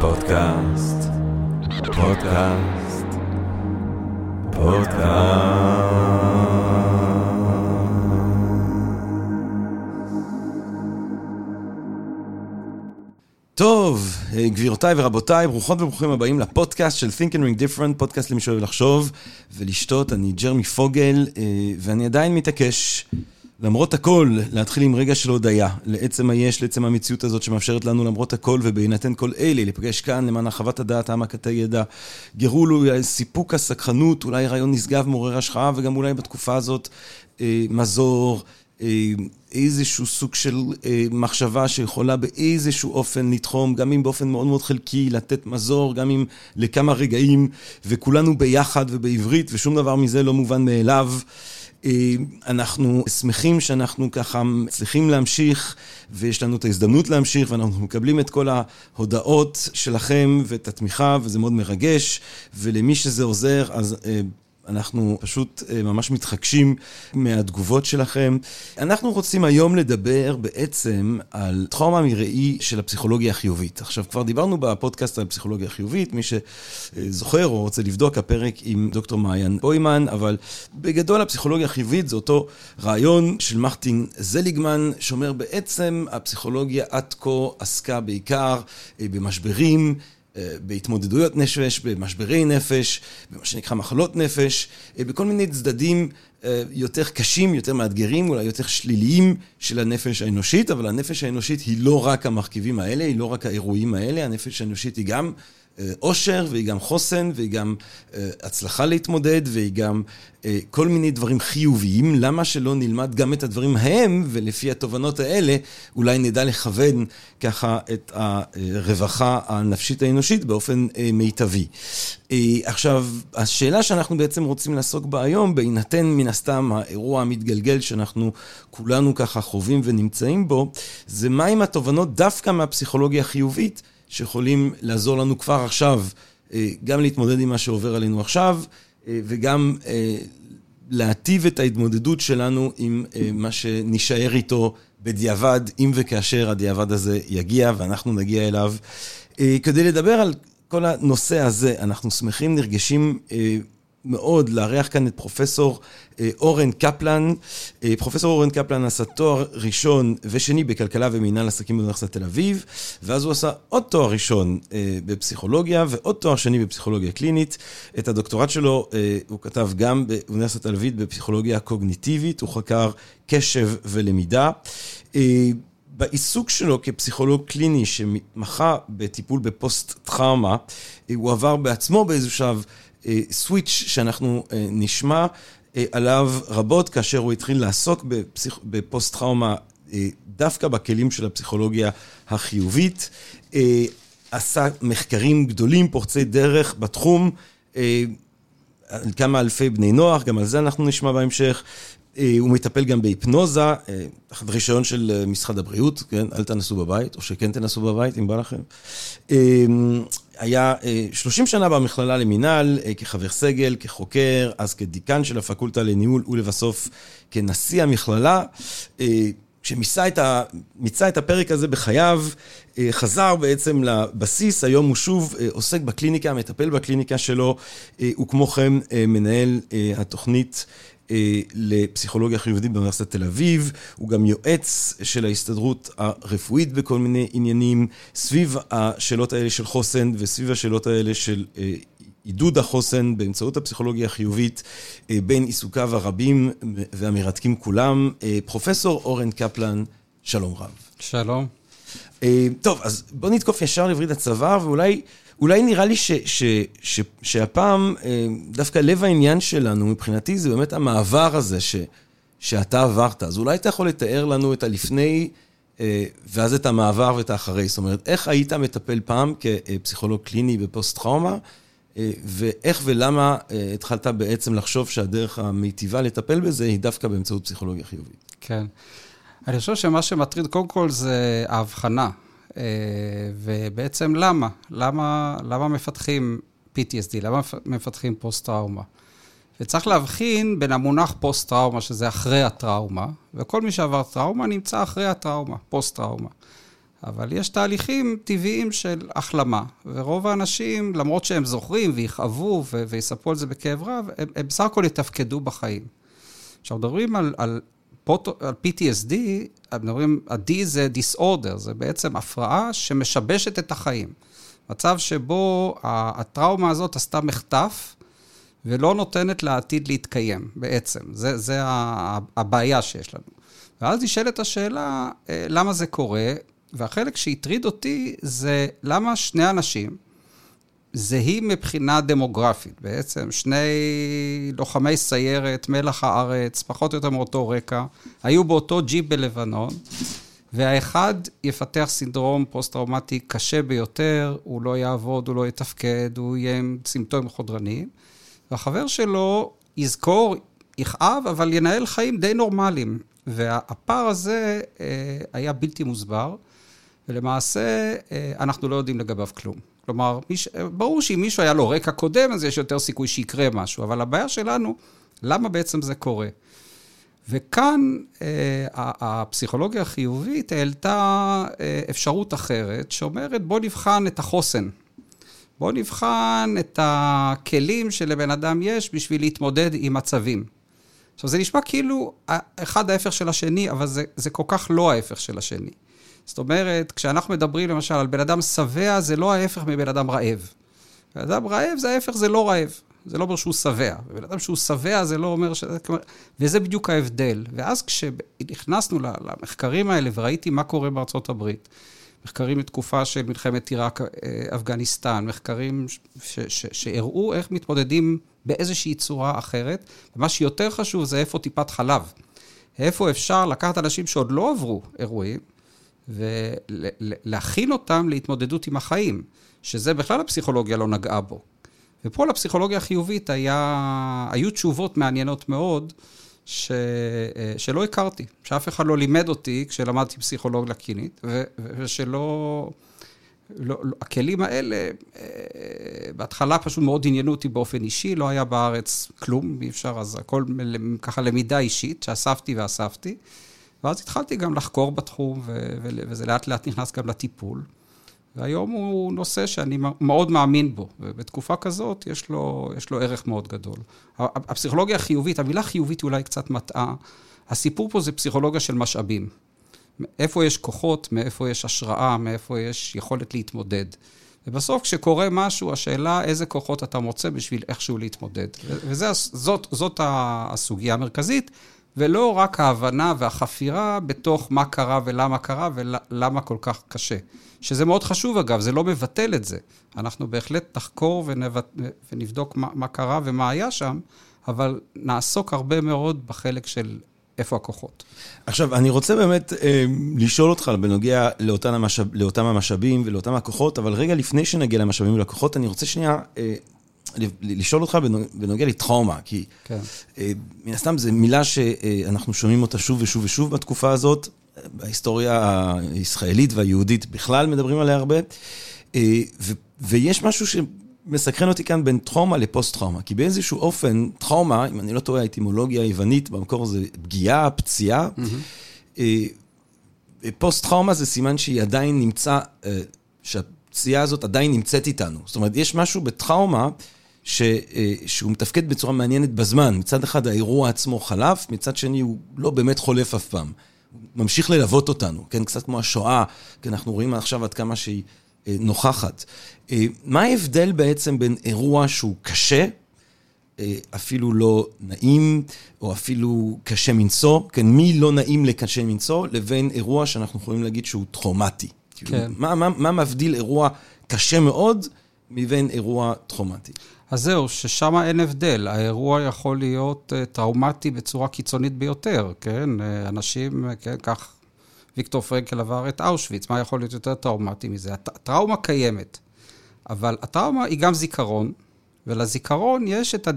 פודקאסט, פודקאסט, פודקאסט. טוב, גבירותיי ורבותיי, ברוכות וברוכים הבאים לפודקאסט של Think and Ring Different, פודקאסט למי שאוהב לחשוב ולשתות. אני ג'רמי פוגל, ואני עדיין מתעקש. למרות הכל, להתחיל עם רגע של הודיה, לעצם היש, לעצם המציאות הזאת שמאפשרת לנו למרות הכל ובהינתן כל אלה, לפגש כאן למען הרחבת הדעת, העמקת הידע, גירול, סיפוק הסקחנות, אולי רעיון נשגב מעורר השחאה, וגם אולי בתקופה הזאת אה, מזור, אה, איזשהו סוג של אה, מחשבה שיכולה באיזשהו אופן לתחום, גם אם באופן מאוד מאוד חלקי, לתת מזור, גם אם לכמה רגעים, וכולנו ביחד ובעברית, ושום דבר מזה לא מובן מאליו. אנחנו שמחים שאנחנו ככה מצליחים להמשיך ויש לנו את ההזדמנות להמשיך ואנחנו מקבלים את כל ההודעות שלכם ואת התמיכה וזה מאוד מרגש. ולמי שזה עוזר אז אנחנו פשוט ממש מתחגשים מהתגובות שלכם. אנחנו רוצים היום לדבר בעצם על טראומה מראי של הפסיכולוגיה החיובית. עכשיו, כבר דיברנו בפודקאסט על פסיכולוגיה חיובית, מי שזוכר או רוצה לבדוק, הפרק עם דוקטור מעיין בוימן, אבל בגדול הפסיכולוגיה החיובית זה אותו רעיון של מרטין זליגמן, שאומר בעצם הפסיכולוגיה עד כה עסקה בעיקר במשברים. בהתמודדויות נפש, במשברי נפש, במה שנקרא מחלות נפש, בכל מיני צדדים יותר קשים, יותר מאתגרים, אולי יותר שליליים של הנפש האנושית, אבל הנפש האנושית היא לא רק המרכיבים האלה, היא לא רק האירועים האלה, הנפש האנושית היא גם אושר, והיא גם חוסן, והיא גם הצלחה להתמודד, והיא גם כל מיני דברים חיוביים. למה שלא נלמד גם את הדברים ההם, ולפי התובנות האלה, אולי נדע לכוון ככה את הרווחה הנפשית האנושית באופן מיטבי. עכשיו, השאלה שאנחנו בעצם רוצים לעסוק בה היום, בהינתן מן הסתם האירוע המתגלגל שאנחנו כולנו ככה חווים ונמצאים בו, זה מהם התובנות דווקא מהפסיכולוגיה החיובית, שיכולים לעזור לנו כבר עכשיו, גם להתמודד עם מה שעובר עלינו עכשיו, וגם להטיב את ההתמודדות שלנו עם מה שנשאר איתו בדיעבד, אם וכאשר הדיעבד הזה יגיע ואנחנו נגיע אליו. כדי לדבר על כל הנושא הזה, אנחנו שמחים, נרגשים מאוד לארח כאן את פרופסור אורן קפלן. פרופסור אורן קפלן עשה תואר ראשון ושני בכלכלה ומינהל עסקים באוניברסיטת תל אביב, ואז הוא עשה עוד תואר ראשון בפסיכולוגיה ועוד תואר שני בפסיכולוגיה קלינית. את הדוקטורט שלו הוא כתב גם באוניברסיטת תל אביב בפסיכולוגיה קוגניטיבית, הוא חקר קשב ולמידה. בעיסוק שלו כפסיכולוג קליני שמתמחה בטיפול בפוסט-טראומה, הוא עבר בעצמו באיזשהו שלב סוויץ' שאנחנו נשמע עליו רבות כאשר הוא התחיל לעסוק בפוסט-טראומה דווקא בכלים של הפסיכולוגיה החיובית. עשה מחקרים גדולים, פורצי דרך בתחום, כמה אלפי בני נוער, גם על זה אנחנו נשמע בהמשך. הוא מטפל גם בהיפנוזה, תחת רישיון של משרד הבריאות, כן, אל תנסו בבית, או שכן תנסו בבית, אם בא לכם. היה 30 שנה במכללה למינהל, כחבר סגל, כחוקר, אז כדיקן של הפקולטה לניהול, ולבסוף כנשיא המכללה. כשמיצה את הפרק הזה בחייו, חזר בעצם לבסיס, היום הוא שוב עוסק בקליניקה, מטפל בקליניקה שלו, וכמו כן מנהל התוכנית לפסיכולוגיה חיובית באוניברסיטת תל אביב, הוא גם יועץ של ההסתדרות הרפואית בכל מיני עניינים, סביב השאלות האלה של חוסן וסביב השאלות האלה של עידוד החוסן באמצעות הפסיכולוגיה החיובית, בין עיסוקיו הרבים והמרתקים כולם. פרופסור אורן קפלן, שלום רב. שלום. טוב, אז בוא נתקוף ישר לברית הצוואר, ואולי... אולי נראה לי ש, ש, ש, שהפעם דווקא לב העניין שלנו מבחינתי זה באמת המעבר הזה ש, שאתה עברת. אז אולי אתה יכול לתאר לנו את הלפני ואז את המעבר ואת האחרי. זאת אומרת, איך היית מטפל פעם כפסיכולוג קליני בפוסט-טראומה, ואיך ולמה התחלת בעצם לחשוב שהדרך המיטיבה לטפל בזה היא דווקא באמצעות פסיכולוגיה חיובית. כן. אני חושב שמה שמטריד קודם כל זה ההבחנה. ובעצם למה? למה, למה מפתחים PTSD? למה מפתחים פוסט-טראומה? וצריך להבחין בין המונח פוסט-טראומה, שזה אחרי הטראומה, וכל מי שעבר טראומה נמצא אחרי הטראומה, פוסט-טראומה. אבל יש תהליכים טבעיים של החלמה, ורוב האנשים, למרות שהם זוכרים ויכאבו ו- ויספרו על זה בכאב רב, הם, הם בסך הכל יתפקדו בחיים. עכשיו, מדברים על, על, על PTSD, מדברים, ה-D זה disorder, זה בעצם הפרעה שמשבשת את החיים. מצב שבו הטראומה הזאת עשתה מחטף, ולא נותנת לעתיד להתקיים, בעצם. זה, זה הבעיה שיש לנו. ואז נשאלת השאלה, אה, למה זה קורה? והחלק שהטריד אותי זה למה שני אנשים זהים מבחינה דמוגרפית, בעצם שני לוחמי סיירת, מלח הארץ, פחות או יותר מאותו רקע, היו באותו ג'יפ בלבנון, והאחד יפתח סינדרום פוסט-טראומטי קשה ביותר, הוא לא יעבוד, הוא לא יתפקד, הוא יהיה עם סימפטומים חודרניים, והחבר שלו יזכור, יכאב, אבל ינהל חיים די נורמליים. והפער הזה אה, היה בלתי מוסבר. ולמעשה אה, אנחנו לא יודעים לגביו כלום. כלומר, מיש, ברור שאם מישהו היה לו רקע קודם, אז יש יותר סיכוי שיקרה משהו, אבל הבעיה שלנו, למה בעצם זה קורה? וכאן אה, הפסיכולוגיה החיובית העלתה אה, אפשרות אחרת, שאומרת, בוא נבחן את החוסן. בוא נבחן את הכלים שלבן אדם יש בשביל להתמודד עם מצבים. עכשיו, זה נשמע כאילו אחד ההפך של השני, אבל זה, זה כל כך לא ההפך של השני. זאת אומרת, כשאנחנו מדברים למשל על בן אדם שבע, זה לא ההפך מבן אדם רעב. בן אדם רעב זה ההפך, זה לא רעב. זה לא אומר שהוא שבע. בן אדם שהוא שבע זה לא אומר ש... וזה בדיוק ההבדל. ואז כשנכנסנו למחקרים האלה וראיתי מה קורה בארצות הברית, מחקרים מתקופה של מלחמת עיראק, אה, מחקרים שהראו איך מתמודדים באיזושהי צורה אחרת. ומה שיותר חשוב זה איפה טיפת חלב. איפה אפשר לקחת אנשים שעוד לא עברו אירועים, ולהכין אותם להתמודדות עם החיים, שזה בכלל הפסיכולוגיה לא נגעה בו. ופה לפסיכולוגיה החיובית היה, היו תשובות מעניינות מאוד, ש, שלא הכרתי, שאף אחד לא לימד אותי כשלמדתי פסיכולוגיה קלינית, ו, ושלא... לא, לא, הכלים האלה, אה, בהתחלה פשוט מאוד עניינו אותי באופן אישי, לא היה בארץ כלום, אי אפשר, אז הכל ככה למידה אישית, שאספתי ואספתי. ואז התחלתי גם לחקור בתחום, וזה לאט לאט נכנס גם לטיפול. והיום הוא נושא שאני מאוד מאמין בו, ובתקופה כזאת יש לו, יש לו ערך מאוד גדול. הפסיכולוגיה החיובית, המילה חיובית אולי קצת מטעה, הסיפור פה זה פסיכולוגיה של משאבים. איפה יש כוחות, מאיפה יש השראה, מאיפה יש יכולת להתמודד. ובסוף כשקורה משהו, השאלה איזה כוחות אתה מוצא בשביל איכשהו להתמודד. וזאת הסוגיה המרכזית. ולא רק ההבנה והחפירה בתוך מה קרה ולמה קרה ולמה כל כך קשה. שזה מאוד חשוב אגב, זה לא מבטל את זה. אנחנו בהחלט נחקור ונבט... ונבדוק מה, מה קרה ומה היה שם, אבל נעסוק הרבה מאוד בחלק של איפה הכוחות. עכשיו, אני רוצה באמת אה, לשאול אותך בנוגע לאותן המשאב, לאותם המשאבים ולאותם הכוחות, אבל רגע לפני שנגיע למשאבים ולכוחות, אני רוצה שנייה... אה, לשאול אותך בנוגע לטראומה, כי כן. אה, מן הסתם זו מילה שאנחנו שומעים אותה שוב ושוב ושוב בתקופה הזאת, בהיסטוריה הישראלית והיהודית בכלל מדברים עליה הרבה, אה, ויש משהו שמסקרן אותי כאן בין טראומה לפוסט-טראומה, כי באיזשהו אופן, טראומה, אם אני לא טועה, האטימולוגיה היוונית במקור זה פגיעה, פציעה. Mm-hmm. פוסט-טראומה זה סימן שהיא עדיין נמצא, שהפציעה הזאת עדיין נמצאת איתנו. זאת אומרת, יש משהו בטראומה, ש, שהוא מתפקד בצורה מעניינת בזמן. מצד אחד האירוע עצמו חלף, מצד שני הוא לא באמת חולף אף פעם. הוא ממשיך ללוות אותנו, כן? קצת כמו השואה, כי אנחנו רואים עכשיו עד כמה שהיא אה, נוכחת. אה, מה ההבדל בעצם בין אירוע שהוא קשה, אפילו לא נעים, או אפילו קשה מנשוא, כן, מי לא נעים לקשה מנשוא, לבין אירוע שאנחנו יכולים להגיד שהוא טראומטי. כאילו, כן. מה, מה, מה מבדיל אירוע קשה מאוד מבין אירוע טראומטי? אז זהו, ששם אין הבדל. האירוע יכול להיות uh, טראומטי בצורה קיצונית ביותר, כן? Uh, אנשים, uh, כן, כך ויקטור פרנקל עבר את אושוויץ, מה יכול להיות יותר טראומטי מזה? הטראומה קיימת, אבל הטראומה היא גם זיכרון, ולזיכרון יש את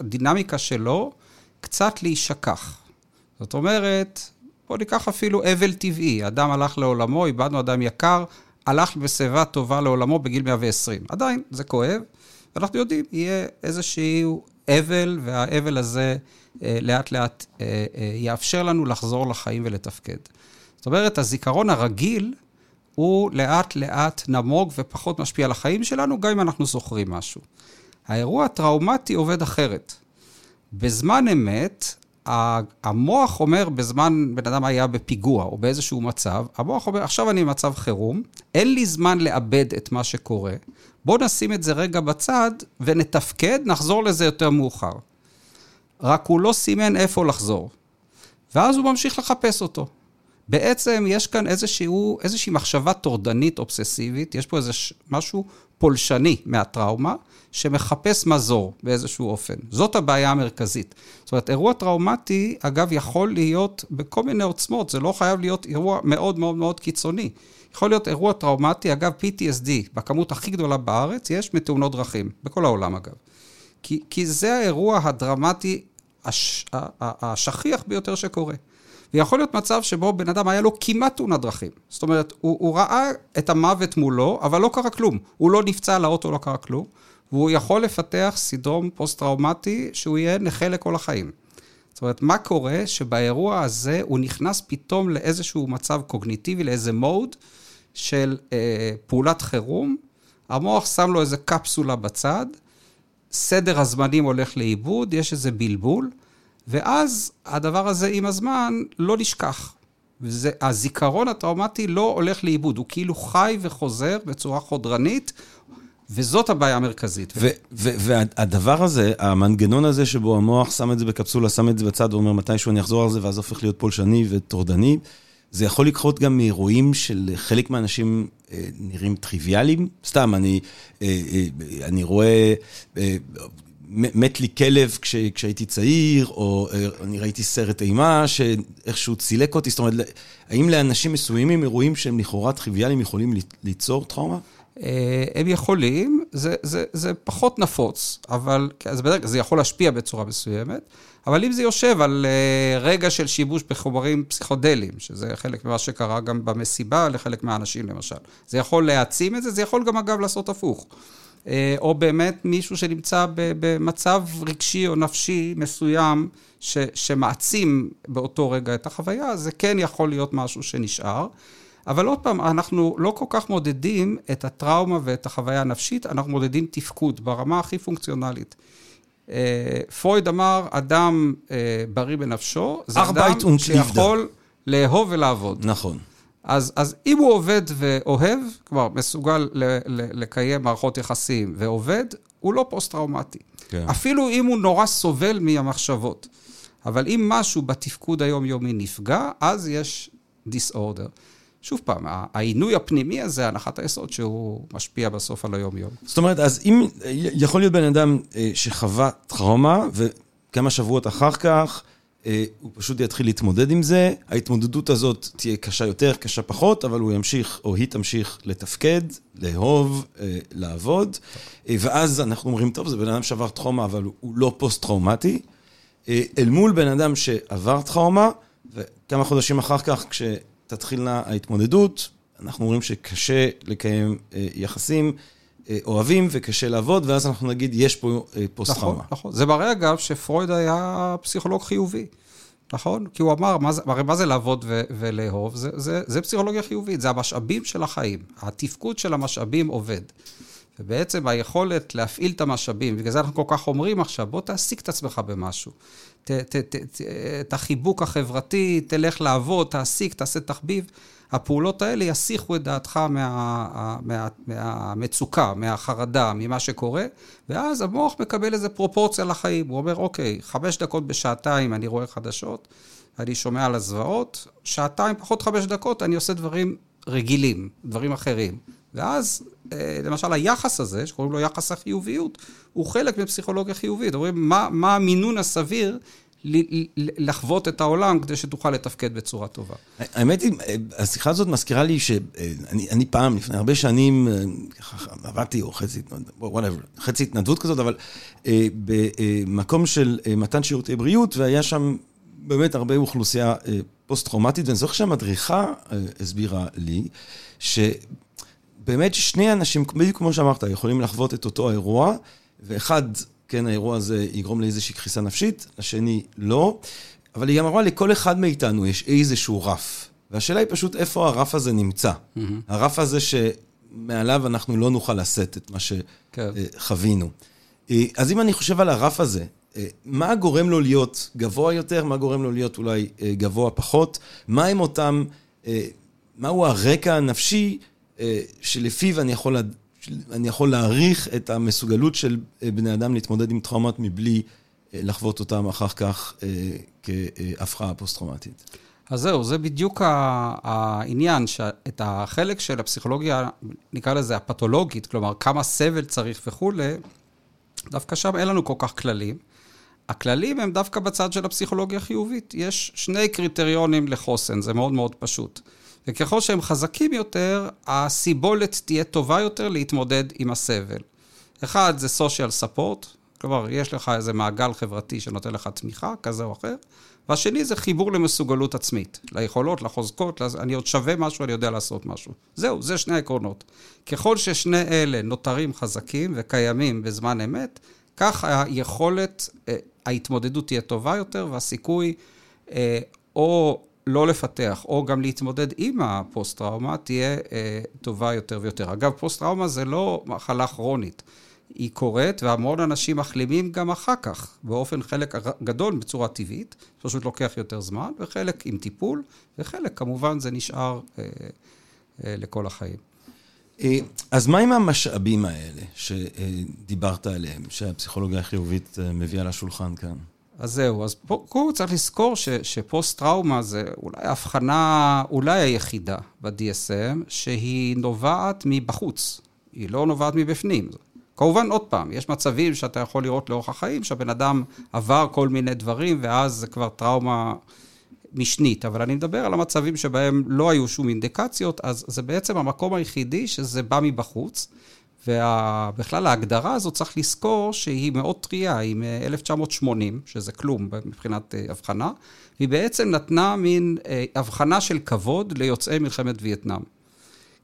הדינמיקה שלו קצת להישכח. זאת אומרת, בואו ניקח אפילו אבל טבעי. אדם הלך לעולמו, איבדנו אדם יקר, הלך בשיבה טובה לעולמו בגיל 120. עדיין, זה כואב. ואנחנו יודעים, יהיה איזשהו אבל, והאבל הזה אה, לאט לאט אה, אה, יאפשר לנו לחזור לחיים ולתפקד. זאת אומרת, הזיכרון הרגיל, הוא לאט לאט נמוג ופחות משפיע על החיים שלנו, גם אם אנחנו זוכרים משהו. האירוע הטראומטי עובד אחרת. בזמן אמת, המוח אומר, בזמן בן אדם היה בפיגוע או באיזשהו מצב, המוח אומר, עכשיו אני במצב חירום, אין לי זמן לאבד את מה שקורה, בואו נשים את זה רגע בצד ונתפקד, נחזור לזה יותר מאוחר. רק הוא לא סימן איפה לחזור. ואז הוא ממשיך לחפש אותו. בעצם יש כאן איזשהו, איזושהי מחשבה טורדנית אובססיבית, יש פה איזה משהו פולשני מהטראומה, שמחפש מזור באיזשהו אופן. זאת הבעיה המרכזית. זאת אומרת, אירוע טראומטי, אגב, יכול להיות בכל מיני עוצמות, זה לא חייב להיות אירוע מאוד מאוד מאוד קיצוני. יכול להיות אירוע טראומטי, אגב, PTSD, בכמות הכי גדולה בארץ, יש מתאונות דרכים, בכל העולם אגב. כי, כי זה האירוע הדרמטי הש, השכיח ביותר שקורה. ויכול להיות מצב שבו בן אדם היה לו כמעט תאונת דרכים. זאת אומרת, הוא, הוא ראה את המוות מולו, אבל לא קרה כלום. הוא לא נפצע על האוטו, לא קרה כלום. והוא יכול לפתח סינדרום פוסט-טראומטי שהוא יהיה נכה לכל החיים. זאת אומרת, מה קורה שבאירוע הזה הוא נכנס פתאום לאיזשהו מצב קוגניטיבי, לאיזה מוד של אה, פעולת חירום, המוח שם לו איזה קפסולה בצד, סדר הזמנים הולך לאיבוד, יש איזה בלבול, ואז הדבר הזה עם הזמן לא נשכח. וזה, הזיכרון הטראומטי לא הולך לאיבוד, הוא כאילו חי וחוזר בצורה חודרנית, וזאת הבעיה המרכזית. והדבר הזה, המנגנון הזה שבו המוח שם את זה בקפסולה, שם את זה בצד ואומר מתישהו אני אחזור על זה, ואז הופך להיות פולשני וטורדני, זה יכול לקרות גם מאירועים של חלק מהאנשים אה, נראים טריוויאליים. סתם, אני, אה, אה, אני רואה... אה, מת לי כלב כש, כשהייתי צעיר, או אה, אני ראיתי סרט אימה שאיכשהו צילק אותי, זאת אומרת, האם לאנשים מסוימים אירועים שהם לכאורה טריוויאליים יכולים ליצור טראומה? אה, הם יכולים, זה, זה, זה פחות נפוץ, אבל זה, בדרך, זה יכול להשפיע בצורה מסוימת, אבל אם זה יושב על אה, רגע של שיבוש בחומרים פסיכודליים, שזה חלק ממה שקרה גם במסיבה לחלק מהאנשים למשל, זה יכול להעצים את זה, זה יכול גם אגב לעשות הפוך. אה, או באמת מישהו שנמצא במצב רגשי או נפשי מסוים, ש, שמעצים באותו רגע את החוויה, זה כן יכול להיות משהו שנשאר. אבל עוד פעם, אנחנו לא כל כך מודדים את הטראומה ואת החוויה הנפשית, אנחנו מודדים תפקוד ברמה הכי פונקציונלית. אה, פרויד אמר, אדם אה, בריא בנפשו, זה אדם שיכול לאהוב ולעבוד. נכון. אז, אז אם הוא עובד ואוהב, כלומר, מסוגל ל, ל, לקיים מערכות יחסים ועובד, הוא לא פוסט-טראומטי. כן. אפילו אם הוא נורא סובל מהמחשבות. אבל אם משהו בתפקוד היומיומי נפגע, אז יש דיסאורדר. שוב פעם, העינוי הפנימי הזה, הנחת היסוד שהוא משפיע בסוף על היום-יום. זאת אומרת, אז אם יכול להיות בן אדם אה, שחווה טראומה, וכמה שבועות אחר כך, אה, הוא פשוט יתחיל להתמודד עם זה, ההתמודדות הזאת תהיה קשה יותר, קשה פחות, אבל הוא ימשיך, או היא תמשיך לתפקד, לאהוב, אה, לעבוד, ואז אנחנו אומרים, טוב, זה בן אדם שעבר טראומה, אבל הוא לא פוסט-טראומטי. אל מול בן אדם שעבר טראומה, וכמה חודשים אחר כך, כש... תתחילנה ההתמודדות, אנחנו אומרים שקשה לקיים אה, יחסים אה, אוהבים וקשה לעבוד, ואז אנחנו נגיד, יש פה אה, פוסט-טראומה. נכון, נכון. זה מראה אגב שפרויד היה פסיכולוג חיובי. נכון? כי הוא אמר, מה זה, הרי מה זה לעבוד ו- ולאהוב? זה, זה, זה פסיכולוגיה חיובית, זה המשאבים של החיים. התפקוד של המשאבים עובד. ובעצם היכולת להפעיל את המשאבים, בגלל זה אנחנו כל כך אומרים עכשיו, בוא תעסיק את עצמך במשהו. ת, ת, ת, ת, את החיבוק החברתי, תלך לעבוד, תעסיק, תעשה תחביב. הפעולות האלה יסיחו את דעתך מה, מה, מהמצוקה, מהחרדה, ממה שקורה, ואז המוח מקבל איזו פרופורציה לחיים. הוא אומר, אוקיי, חמש דקות בשעתיים אני רואה חדשות, אני שומע על הזוועות, שעתיים פחות חמש דקות אני עושה דברים רגילים, דברים אחרים. ואז, למשל, היחס הזה, שקוראים לו יחס החיוביות, הוא חלק מפסיכולוגיה חיובית. אומרים, מה, מה המינון הסביר לחוות את העולם כדי שתוכל לתפקד בצורה טובה. האמת היא, השיחה הזאת מזכירה לי שאני פעם, לפני הרבה שנים, ככה עבדתי, או חצי, whatever, חצי התנדבות כזאת, אבל אה, במקום של אה, מתן שירותי בריאות, והיה שם באמת הרבה אוכלוסייה פוסט-טראומטית, ואני זוכר שהמדריכה הסבירה לי, ש... באמת שני אנשים, בדיוק כמו שאמרת, יכולים לחוות את אותו האירוע, ואחד, כן, האירוע הזה יגרום לאיזושהי קריסה נפשית, השני לא, אבל היא גם אמרה, לכל אחד מאיתנו יש איזשהו רף. והשאלה היא פשוט איפה הרף הזה נמצא. Mm-hmm. הרף הזה שמעליו אנחנו לא נוכל לשאת את מה שחווינו. כן. אז אם אני חושב על הרף הזה, מה גורם לו להיות גבוה יותר, מה גורם לו להיות אולי גבוה פחות, מה עם אותם, מהו הרקע הנפשי שלפיו אני יכול, אני יכול להעריך את המסוגלות של בני אדם להתמודד עם טראומות מבלי לחוות אותם אחר כך כהפרעה פוסט-טראומטית. אז זהו, זה בדיוק העניין, שאת החלק של הפסיכולוגיה, נקרא לזה הפתולוגית, כלומר, כמה סבל צריך וכולי, דווקא שם אין לנו כל כך כללים. הכללים הם דווקא בצד של הפסיכולוגיה החיובית. יש שני קריטריונים לחוסן, זה מאוד מאוד פשוט. וככל שהם חזקים יותר, הסיבולת תהיה טובה יותר להתמודד עם הסבל. אחד זה social support, כלומר, יש לך איזה מעגל חברתי שנותן לך תמיכה, כזה או אחר, והשני זה חיבור למסוגלות עצמית, ליכולות, לחוזקות. אני עוד שווה משהו, אני יודע לעשות משהו. זהו, זה שני העקרונות. ככל ששני אלה נותרים חזקים וקיימים בזמן אמת, כך היכולת, אה, ההתמודדות תהיה טובה יותר, והסיכוי אה, או לא לפתח, או גם להתמודד עם הפוסט-טראומה, תהיה אה, טובה יותר ויותר. אגב, פוסט-טראומה זה לא מחלה כרונית. היא קורית, והמון אנשים מחלימים גם אחר כך, באופן חלק גדול בצורה טבעית, פשוט לוקח יותר זמן, וחלק עם טיפול, וחלק כמובן זה נשאר אה, אה, לכל החיים. אה, אז מה עם המשאבים האלה שדיברת עליהם, שהפסיכולוגיה החיובית אה, מביאה לשולחן כאן? אז זהו, אז פה, צריך לזכור ש, שפוסט-טראומה זה אולי ההבחנה, אולי היחידה ב-DSM, שהיא נובעת מבחוץ, היא לא נובעת מבפנים. כמובן, עוד פעם, יש מצבים שאתה יכול לראות לאורך החיים, שהבן אדם עבר כל מיני דברים, ואז זה כבר טראומה משנית. אבל אני מדבר על המצבים שבהם לא היו שום אינדיקציות, אז זה בעצם המקום היחידי שזה בא מבחוץ. ובכלל ההגדרה הזאת, צריך לזכור שהיא מאוד טריה, היא מ-1980, שזה כלום מבחינת אה, הבחנה, והיא בעצם נתנה מין אה, הבחנה של כבוד ליוצאי מלחמת וייטנאם.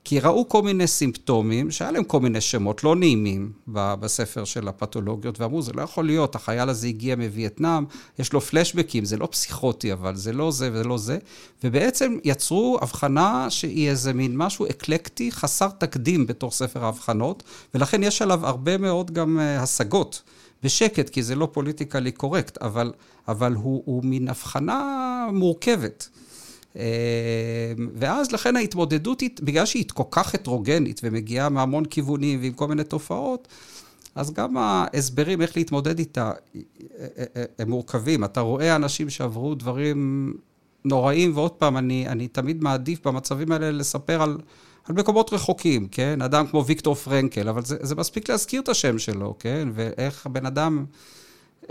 כי ראו כל מיני סימפטומים, שהיה להם כל מיני שמות לא נעימים בספר של הפתולוגיות, ואמרו, זה לא יכול להיות, החייל הזה הגיע מווייטנאם, יש לו פלשבקים, זה לא פסיכוטי, אבל זה לא זה וזה לא זה. ובעצם יצרו הבחנה שהיא איזה מין משהו אקלקטי, חסר תקדים בתור ספר ההבחנות, ולכן יש עליו הרבה מאוד גם אה, השגות. בשקט, כי זה לא פוליטיקלי קורקט, אבל, אבל הוא, הוא מין הבחנה מורכבת. אמ, ואז לכן ההתמודדות בגלל שהיא כל כך הטרוגנית ומגיעה מהמון כיוונים ועם כל מיני תופעות, אז גם ההסברים איך להתמודד איתה הם מורכבים. אתה רואה אנשים שעברו דברים נוראים, ועוד פעם, אני, אני תמיד מעדיף במצבים האלה לספר על, על מקומות רחוקים, כן? אדם כמו ויקטור פרנקל, אבל זה, זה מספיק להזכיר את השם שלו, כן? ואיך הבן אדם...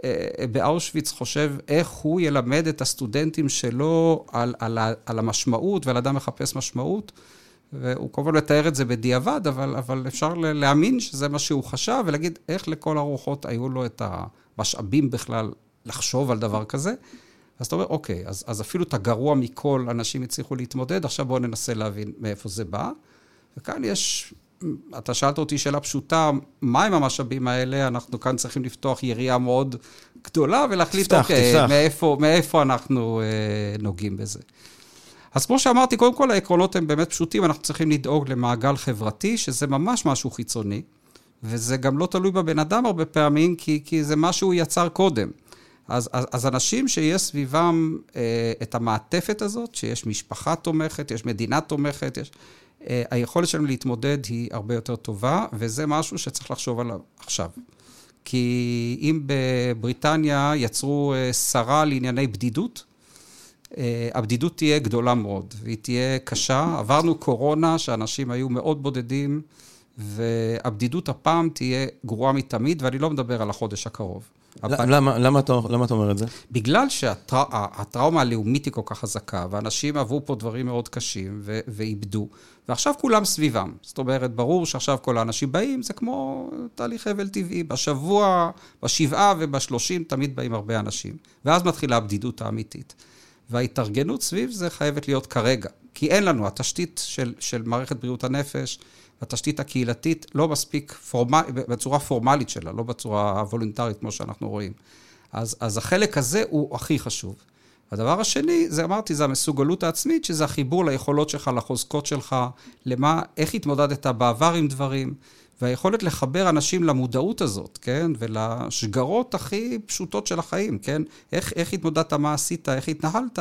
אה, באושוויץ חושב איך הוא ילמד את הסטודנטים שלו על, על, על המשמעות ועל אדם מחפש משמעות. והוא כמובן מתאר את זה בדיעבד, אבל, אבל אפשר להאמין שזה מה שהוא חשב, ולהגיד איך לכל הרוחות היו לו את המשאבים בכלל לחשוב על דבר כזה. אז אתה אומר, אוקיי, אז, אז אפילו את הגרוע מכל אנשים הצליחו להתמודד, עכשיו בואו ננסה להבין מאיפה זה בא. וכאן יש אתה שאלת אותי שאלה פשוטה, מהם המשאבים האלה? אנחנו כאן צריכים לפתוח יריעה מאוד גדולה ולהחליט, תפתח, אוקיי, תפתח. מאיפה, מאיפה אנחנו אה, נוגעים בזה. אז כמו שאמרתי, קודם כל העקרונות הם באמת פשוטים, אנחנו צריכים לדאוג למעגל חברתי, שזה ממש משהו חיצוני, וזה גם לא תלוי בבן אדם הרבה פעמים, כי, כי זה מה שהוא יצר קודם. אז, אז, אז אנשים שיש סביבם אה, את המעטפת הזאת, שיש משפחה תומכת, יש מדינה תומכת, יש... אה, היכולת שלנו להתמודד היא הרבה יותר טובה, וזה משהו שצריך לחשוב עליו עכשיו. כי אם בבריטניה יצרו אה, שרה לענייני בדידות, אה, הבדידות תהיה גדולה מאוד, והיא תהיה קשה. עברנו קורונה, שאנשים היו מאוד בודדים, והבדידות הפעם תהיה גרועה מתמיד, ואני לא מדבר על החודש הקרוב. למה, למה, אתה, למה אתה אומר את זה? בגלל שהטראומה הלאומית היא כל כך חזקה, ואנשים עברו פה דברים מאוד קשים ו- ואיבדו, ועכשיו כולם סביבם. זאת אומרת, ברור שעכשיו כל האנשים באים, זה כמו תהליך אבל טבעי. בשבוע, בשבעה ובשלושים תמיד באים הרבה אנשים, ואז מתחילה הבדידות האמיתית. וההתארגנות סביב זה חייבת להיות כרגע, כי אין לנו, התשתית של, של מערכת בריאות הנפש, התשתית הקהילתית לא מספיק פורמל, בצורה פורמלית שלה, לא בצורה הוולונטרית כמו שאנחנו רואים. אז, אז החלק הזה הוא הכי חשוב. הדבר השני, זה אמרתי, זה המסוגלות העצמית, שזה החיבור ליכולות שלך, לחוזקות שלך, למה, איך התמודדת בעבר עם דברים, והיכולת לחבר אנשים למודעות הזאת, כן? ולשגרות הכי פשוטות של החיים, כן? איך, איך התמודדת, מה עשית, איך התנהלת,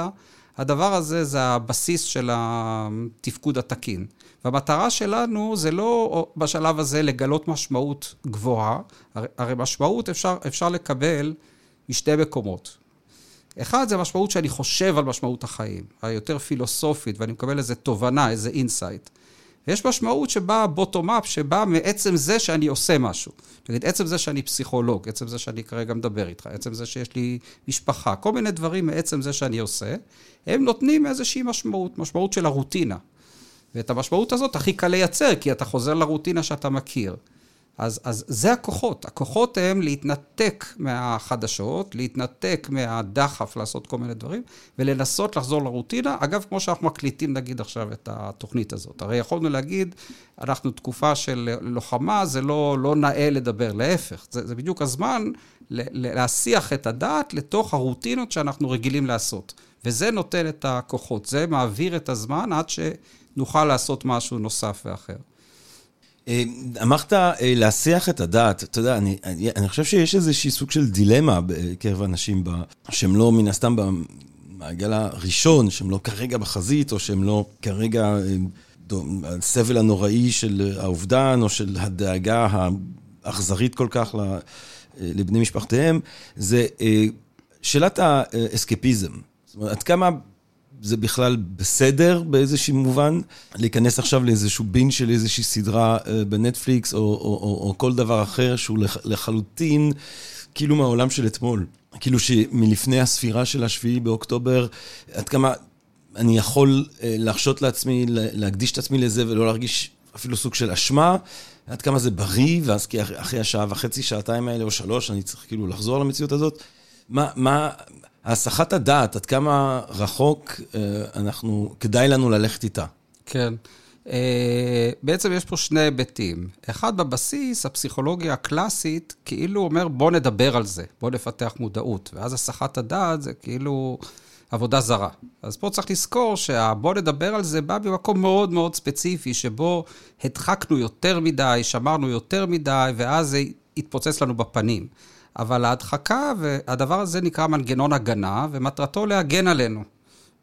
הדבר הזה זה הבסיס של התפקוד התקין. והמטרה שלנו זה לא בשלב הזה לגלות משמעות גבוהה, הרי משמעות אפשר, אפשר לקבל משתי מקומות. אחד, זה משמעות שאני חושב על משמעות החיים, היותר פילוסופית, ואני מקבל איזה תובנה, איזה insight. ויש משמעות שבאה בוטום-אפ, שבאה מעצם זה שאני עושה משהו. נגיד, עצם זה שאני פסיכולוג, עצם זה שאני כרגע מדבר איתך, עצם זה שיש לי משפחה, כל מיני דברים מעצם זה שאני עושה, הם נותנים איזושהי משמעות, משמעות של הרוטינה. ואת המשמעות הזאת הכי קל לייצר, כי אתה חוזר לרוטינה שאתה מכיר. אז, אז זה הכוחות. הכוחות הם להתנתק מהחדשות, להתנתק מהדחף לעשות כל מיני דברים, ולנסות לחזור לרוטינה. אגב, כמו שאנחנו מקליטים נגיד עכשיו את התוכנית הזאת. הרי יכולנו להגיד, אנחנו תקופה של לוחמה, זה לא, לא נאה לדבר, להפך. זה, זה בדיוק הזמן להסיח את הדעת לתוך הרוטינות שאנחנו רגילים לעשות. וזה נותן את הכוחות, זה מעביר את הזמן עד שנוכל לעשות משהו נוסף ואחר. אה, אמרת אה, להסיח את הדעת, אתה יודע, אני, אני, אני חושב שיש איזשהי סוג של דילמה בקרב אנשים ב, שהם לא מן הסתם במעגל הראשון, שהם לא כרגע בחזית, או שהם לא כרגע אה, הסבל הנוראי של האובדן, או של הדאגה האכזרית כל כך לבני משפחותיהם, זה שאלת האסקפיזם. זאת אומרת, עד כמה זה בכלל בסדר באיזשהו מובן, להיכנס עכשיו לאיזשהו בין של איזושהי סדרה אה, בנטפליקס, או, או, או, או כל דבר אחר שהוא לחלוטין כאילו מהעולם של אתמול. כאילו שמלפני הספירה של השביעי באוקטובר, עד כמה אני יכול אה, להרשות לעצמי, להקדיש את עצמי לזה ולא להרגיש אפילו סוג של אשמה, עד כמה זה בריא, ואז כי אחרי השעה וחצי, שעתיים האלה או שלוש, אני צריך כאילו לחזור למציאות הזאת. מה, מה, הסחת הדעת, עד כמה רחוק אה, אנחנו, כדאי לנו ללכת איתה. כן. אה, בעצם יש פה שני היבטים. אחד, בבסיס, הפסיכולוגיה הקלאסית כאילו אומר, בוא נדבר על זה, בוא נפתח מודעות. ואז הסחת הדעת זה כאילו עבודה זרה. אז פה צריך לזכור שהבוא נדבר על זה בא ממקום מאוד מאוד ספציפי, שבו הדחקנו יותר מדי, שמרנו יותר מדי, ואז זה התפוצץ לנו בפנים. אבל ההדחקה, והדבר הזה נקרא מנגנון הגנה, ומטרתו להגן עלינו.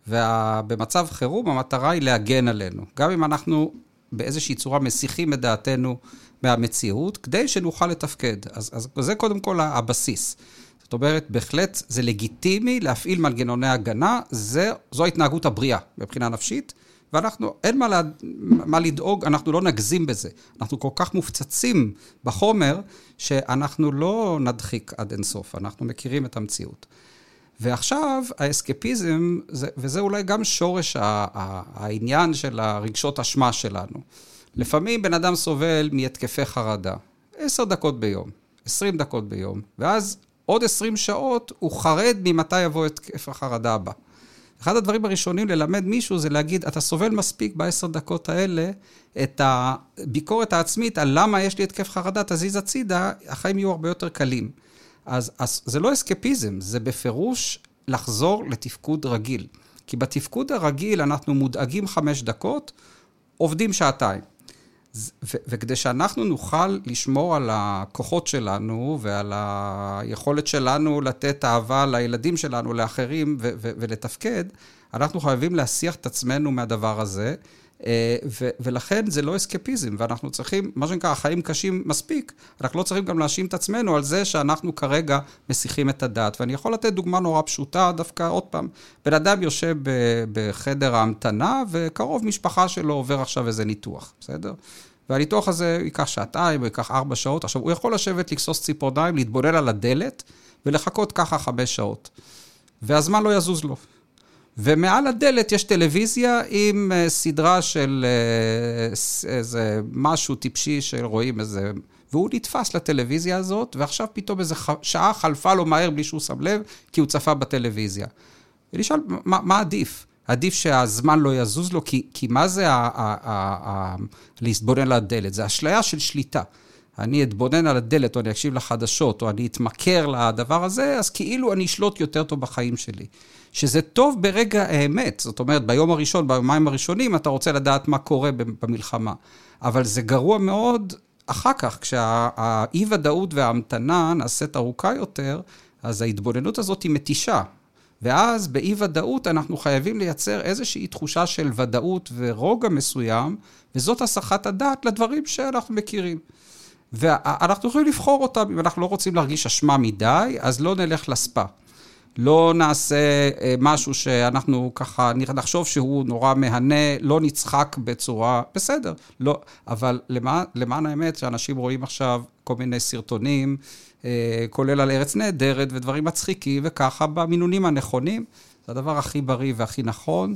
ובמצב חירום המטרה היא להגן עלינו. גם אם אנחנו באיזושהי צורה מסיחים את דעתנו מהמציאות, כדי שנוכל לתפקד. אז, אז זה קודם כל הבסיס. זאת אומרת, בהחלט זה לגיטימי להפעיל מנגנוני הגנה, זה, זו ההתנהגות הבריאה מבחינה נפשית. ואנחנו, אין מה, לה, מה לדאוג, אנחנו לא נגזים בזה. אנחנו כל כך מופצצים בחומר, שאנחנו לא נדחיק עד אינסוף, אנחנו מכירים את המציאות. ועכשיו, האסקפיזם, זה, וזה אולי גם שורש העניין של הרגשות אשמה שלנו. לפעמים בן אדם סובל מהתקפי חרדה, עשר דקות ביום, עשרים דקות ביום, ואז עוד עשרים שעות הוא חרד ממתי יבוא התקף החרדה הבא. אחד הדברים הראשונים ללמד מישהו זה להגיד, אתה סובל מספיק בעשר דקות האלה את הביקורת העצמית על למה יש לי התקף חרדה, תזיז הצידה, החיים יהיו הרבה יותר קלים. אז, אז זה לא אסקפיזם, זה בפירוש לחזור לתפקוד רגיל. כי בתפקוד הרגיל אנחנו מודאגים חמש דקות, עובדים שעתיים. וכדי שאנחנו נוכל לשמור על הכוחות שלנו ועל היכולת שלנו לתת אהבה לילדים שלנו, לאחרים ולתפקד, אנחנו חייבים להסיח את עצמנו מהדבר הזה. אה, ולכן זה לא אסקפיזם, ואנחנו צריכים, מה שנקרא, החיים קשים מספיק, אנחנו לא צריכים גם להאשים את עצמנו על זה שאנחנו כרגע מסיחים את הדעת. ואני יכול לתת דוגמה נורא פשוטה, דווקא עוד פעם, בן אדם יושב בחדר ההמתנה, וקרוב משפחה שלו עובר עכשיו איזה ניתוח, בסדר? והניתוח הזה ייקח שעתיים, ייקח ארבע שעות. עכשיו, הוא יכול לשבת, לכסוס ציפורניים, להתבונן על הדלת, ולחכות ככה חמש שעות. והזמן לא יזוז לו. ומעל הדלת יש טלוויזיה עם uh, סדרה של uh, איזה משהו טיפשי שרואים איזה... והוא נתפס לטלוויזיה הזאת, ועכשיו פתאום איזה ח... שעה חלפה לו מהר בלי שהוא שם לב, כי הוא צפה בטלוויזיה. ולשאול, מה, מה עדיף? עדיף שהזמן לא יזוז לו, כי, כי מה זה להתבונן לדלת? זה אשליה של שליטה. אני אתבונן על הדלת, או אני אקשיב לחדשות, או אני אתמכר לדבר הזה, אז כאילו אני אשלוט יותר טוב בחיים שלי. שזה טוב ברגע האמת, זאת אומרת, ביום הראשון, ביומיים הראשונים, אתה רוצה לדעת מה קורה במלחמה. אבל זה גרוע מאוד אחר כך, כשהאי-ודאות וההמתנה נעשית ארוכה יותר, אז ההתבוננות הזאת היא מתישה. ואז באי-ודאות אנחנו חייבים לייצר איזושהי תחושה של ודאות ורוגע מסוים, וזאת הסחת הדעת לדברים שאנחנו מכירים. ואנחנו יכולים לבחור אותם, אם אנחנו לא רוצים להרגיש אשמה מדי, אז לא נלך לספה. לא נעשה אה, משהו שאנחנו ככה נחשוב שהוא נורא מהנה, לא נצחק בצורה, בסדר, לא, אבל למען, למען האמת שאנשים רואים עכשיו כל מיני סרטונים, אה, כולל על ארץ נהדרת ודברים מצחיקים, וככה במינונים הנכונים, זה הדבר הכי בריא והכי נכון,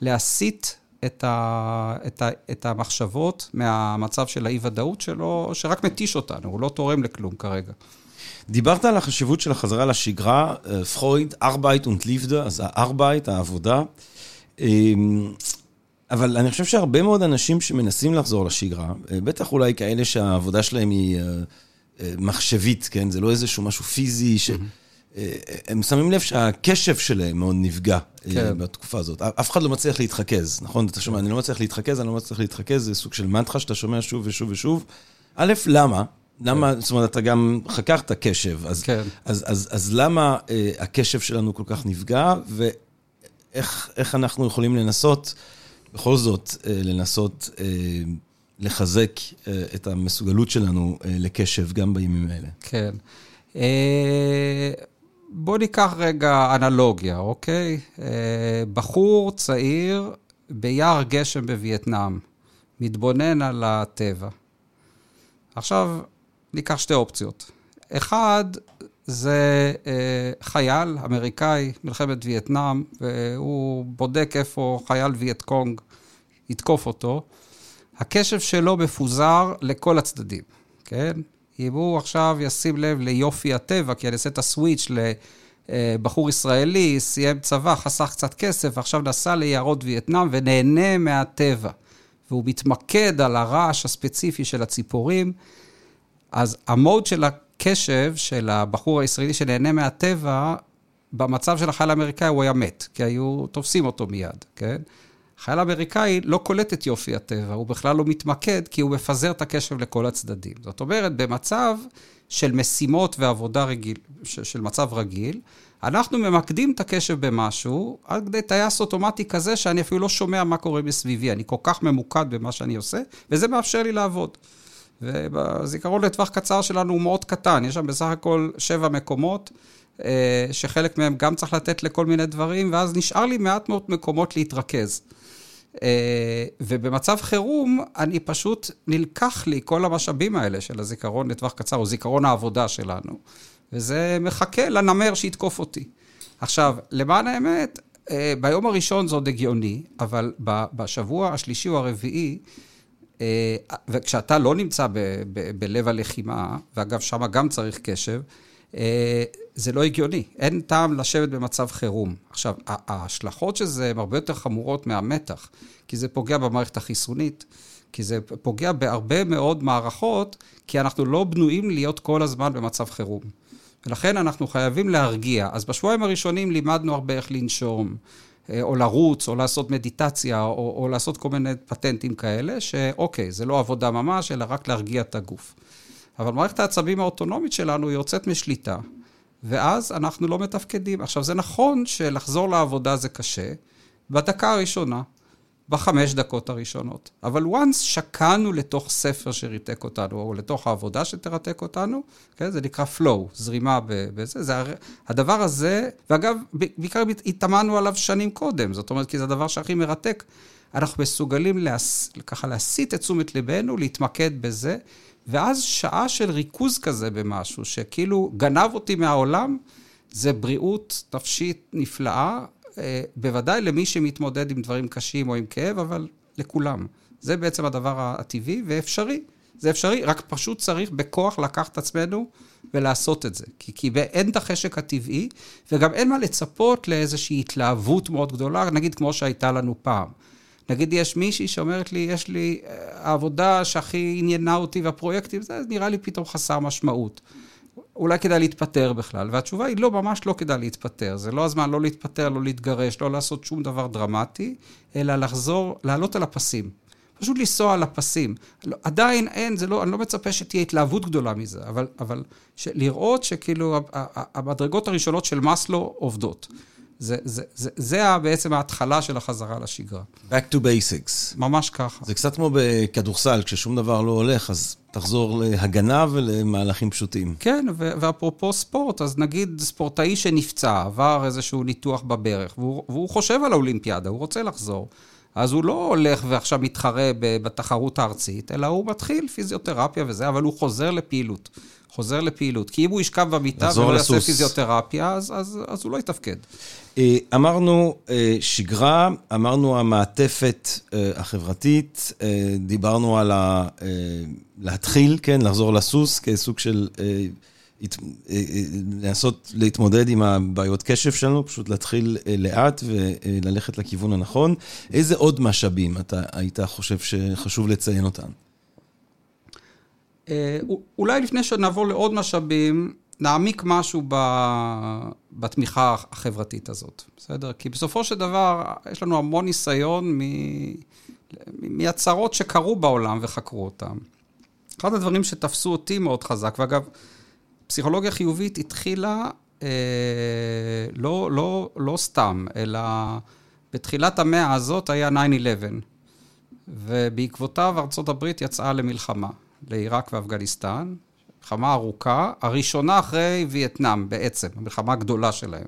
להסיט את, ה, את, ה, את המחשבות מהמצב של האי-ודאות שלו, שרק מתיש אותנו, הוא לא תורם לכלום כרגע. דיברת על החשיבות של החזרה לשגרה, אה, פרויד, Arbeit und Liebe, אז ה Arbeit, העבודה. אמ, אבל אני חושב שהרבה מאוד אנשים שמנסים לחזור לשגרה, אה, בטח אולי כאלה שהעבודה שלהם היא אה, מחשבית, כן? זה לא איזשהו משהו פיזי, ש... הם שמים לב שהקשב שלהם מאוד נפגע כן. בתקופה הזאת. אף אחד לא מצליח להתרכז, נכון? אתה שומע, אני לא מצליח להתרכז, אני לא מצליח להתרכז, זה סוג של מנטרה שאתה שומע שוב ושוב ושוב. א', למה? למה, זאת אומרת, אתה גם חקרת קשב, אז, כן. אז, אז, אז למה אה, הקשב שלנו כל כך נפגע, ואיך אנחנו יכולים לנסות, בכל זאת, אה, לנסות אה, לחזק אה, את המסוגלות שלנו אה, לקשב גם בימים האלה? כן. אה, בוא ניקח רגע אנלוגיה, אוקיי? אה, בחור צעיר ביער גשם בווייטנאם, מתבונן על הטבע. עכשיו, ניקח שתי אופציות. אחד, זה אה, חייל אמריקאי, מלחמת וייטנאם, והוא בודק איפה חייל וייט קונג יתקוף אותו. הקשב שלו מפוזר לכל הצדדים, כן? אם הוא עכשיו ישים לב ליופי הטבע, כי אני אעשה את הסוויץ' לבחור ישראלי, סיים צבא, חסך קצת כסף, עכשיו נסע ליערות וייטנאם ונהנה מהטבע. והוא מתמקד על הרעש הספציפי של הציפורים. אז המוד של הקשב של הבחור הישראלי שנהנה מהטבע, במצב של החייל האמריקאי הוא היה מת, כי היו תופסים אותו מיד, כן? החייל האמריקאי לא קולט את יופי הטבע, הוא בכלל לא מתמקד, כי הוא מפזר את הקשב לכל הצדדים. זאת אומרת, במצב של משימות ועבודה רגיל, של מצב רגיל, אנחנו ממקדים את הקשב במשהו, עד כדי טייס אוטומטי כזה שאני אפילו לא שומע מה קורה מסביבי. אני כל כך ממוקד במה שאני עושה, וזה מאפשר לי לעבוד. ובזיכרון לטווח קצר שלנו הוא מאוד קטן, יש שם בסך הכל שבע מקומות, אה, שחלק מהם גם צריך לתת לכל מיני דברים, ואז נשאר לי מעט מאוד מקומות להתרכז. אה, ובמצב חירום, אני פשוט, נלקח לי כל המשאבים האלה של הזיכרון לטווח קצר, או זיכרון העבודה שלנו, וזה מחכה לנמר שיתקוף אותי. עכשיו, למען האמת, אה, ביום הראשון זה עוד הגיוני, אבל בשבוע השלישי או הרביעי, וכשאתה לא נמצא ב, ב, בלב הלחימה, ואגב, שם גם צריך קשב, אה, זה לא הגיוני. אין טעם לשבת במצב חירום. עכשיו, ההשלכות של זה הן הרבה יותר חמורות מהמתח, כי זה פוגע במערכת החיסונית, כי זה פוגע בהרבה מאוד מערכות, כי אנחנו לא בנויים להיות כל הזמן במצב חירום. ולכן אנחנו חייבים להרגיע. אז בשבועיים הראשונים לימדנו הרבה איך לנשום. אה, או לרוץ, או לעשות מדיטציה, או, או לעשות כל מיני פטנטים כאלה, שאוקיי, זה לא עבודה ממש, אלא רק להרגיע את הגוף. אבל מערכת העצבים האוטונומית שלנו יוצאת משליטה, ואז אנחנו לא מתפקדים. עכשיו, זה נכון שלחזור לעבודה זה קשה, בדקה הראשונה, בחמש דקות הראשונות. אבל once שקענו לתוך ספר שריתק אותנו, או לתוך העבודה שתרתק אותנו, כן? זה נקרא flow, זרימה בזה. זה, הדבר הזה, ואגב, בעיקר התאמנו עליו שנים קודם, זאת אומרת, כי זה הדבר שהכי מרתק. אנחנו מסוגלים להס, ככה להסיט את תשומת ליבנו, להתמקד בזה, ואז שעה של ריכוז כזה במשהו, שכאילו גנב אותי מהעולם, זה בריאות נפשית נפלאה, אה, בוודאי למי שמתמודד עם דברים קשים או עם כאב, אבל לכולם. זה בעצם הדבר הטבעי ואפשרי. זה אפשרי, רק פשוט צריך בכוח לקחת עצמנו ולעשות את זה. כי, כי אין את החשק הטבעי, וגם אין מה לצפות לאיזושהי התלהבות מאוד גדולה, נגיד כמו שהייתה לנו פעם. נגיד יש מישהי שאומרת לי, יש לי אה, העבודה שהכי עניינה אותי והפרויקטים, זה נראה לי פתאום חסר משמעות. אולי כדאי להתפטר בכלל. והתשובה היא לא, ממש לא כדאי להתפטר. זה לא הזמן לא להתפטר, לא להתגרש, לא לעשות שום דבר דרמטי, אלא לחזור, לעלות על הפסים. פשוט לנסוע על הפסים. לא, עדיין אין, זה לא, אני לא מצפה שתהיה התלהבות גדולה מזה, אבל, אבל לראות שכאילו המדרגות הראשונות של מאסלו עובדות. זה, זה, זה, זה בעצם ההתחלה של החזרה לשגרה. Back to basics. ממש ככה. זה קצת כמו בכדורסל, כששום דבר לא הולך, אז תחזור להגנה ולמהלכים פשוטים. כן, ואפרופו ספורט, אז נגיד ספורטאי שנפצע, עבר איזשהו ניתוח בברך, והוא, והוא חושב על האולימפיאדה, הוא רוצה לחזור. אז הוא לא הולך ועכשיו מתחרה בתחרות הארצית, אלא הוא מתחיל פיזיותרפיה וזה, אבל הוא חוזר לפעילות. חוזר לפעילות. כי אם הוא ישכב במיטה ולא יעשה פיזיותרפיה, אז, אז, אז הוא לא יתפקד. אה, אמרנו אה, שגרה, אמרנו המעטפת אה, החברתית, דיברנו על ה... להתחיל, כן, לחזור לסוס כסוג של... לנסות להתמודד עם הבעיות קשב שלנו, פשוט להתחיל לאט וללכת לכיוון הנכון. איזה עוד משאבים אתה היית חושב שחשוב לציין אותם? אולי לפני שנעבור לעוד משאבים, נעמיק משהו ב... בתמיכה החברתית הזאת, בסדר? כי בסופו של דבר, יש לנו המון ניסיון מ... מהצהרות שקרו בעולם וחקרו אותם. אחד הדברים שתפסו אותי מאוד חזק, ואגב, פסיכולוגיה חיובית התחילה אה, לא, לא, לא סתם, אלא בתחילת המאה הזאת היה 9-11, ובעקבותיו ארצות הברית יצאה למלחמה, לעיראק ואפגניסטן, מלחמה ארוכה, הראשונה אחרי וייטנאם בעצם, המלחמה הגדולה שלהם.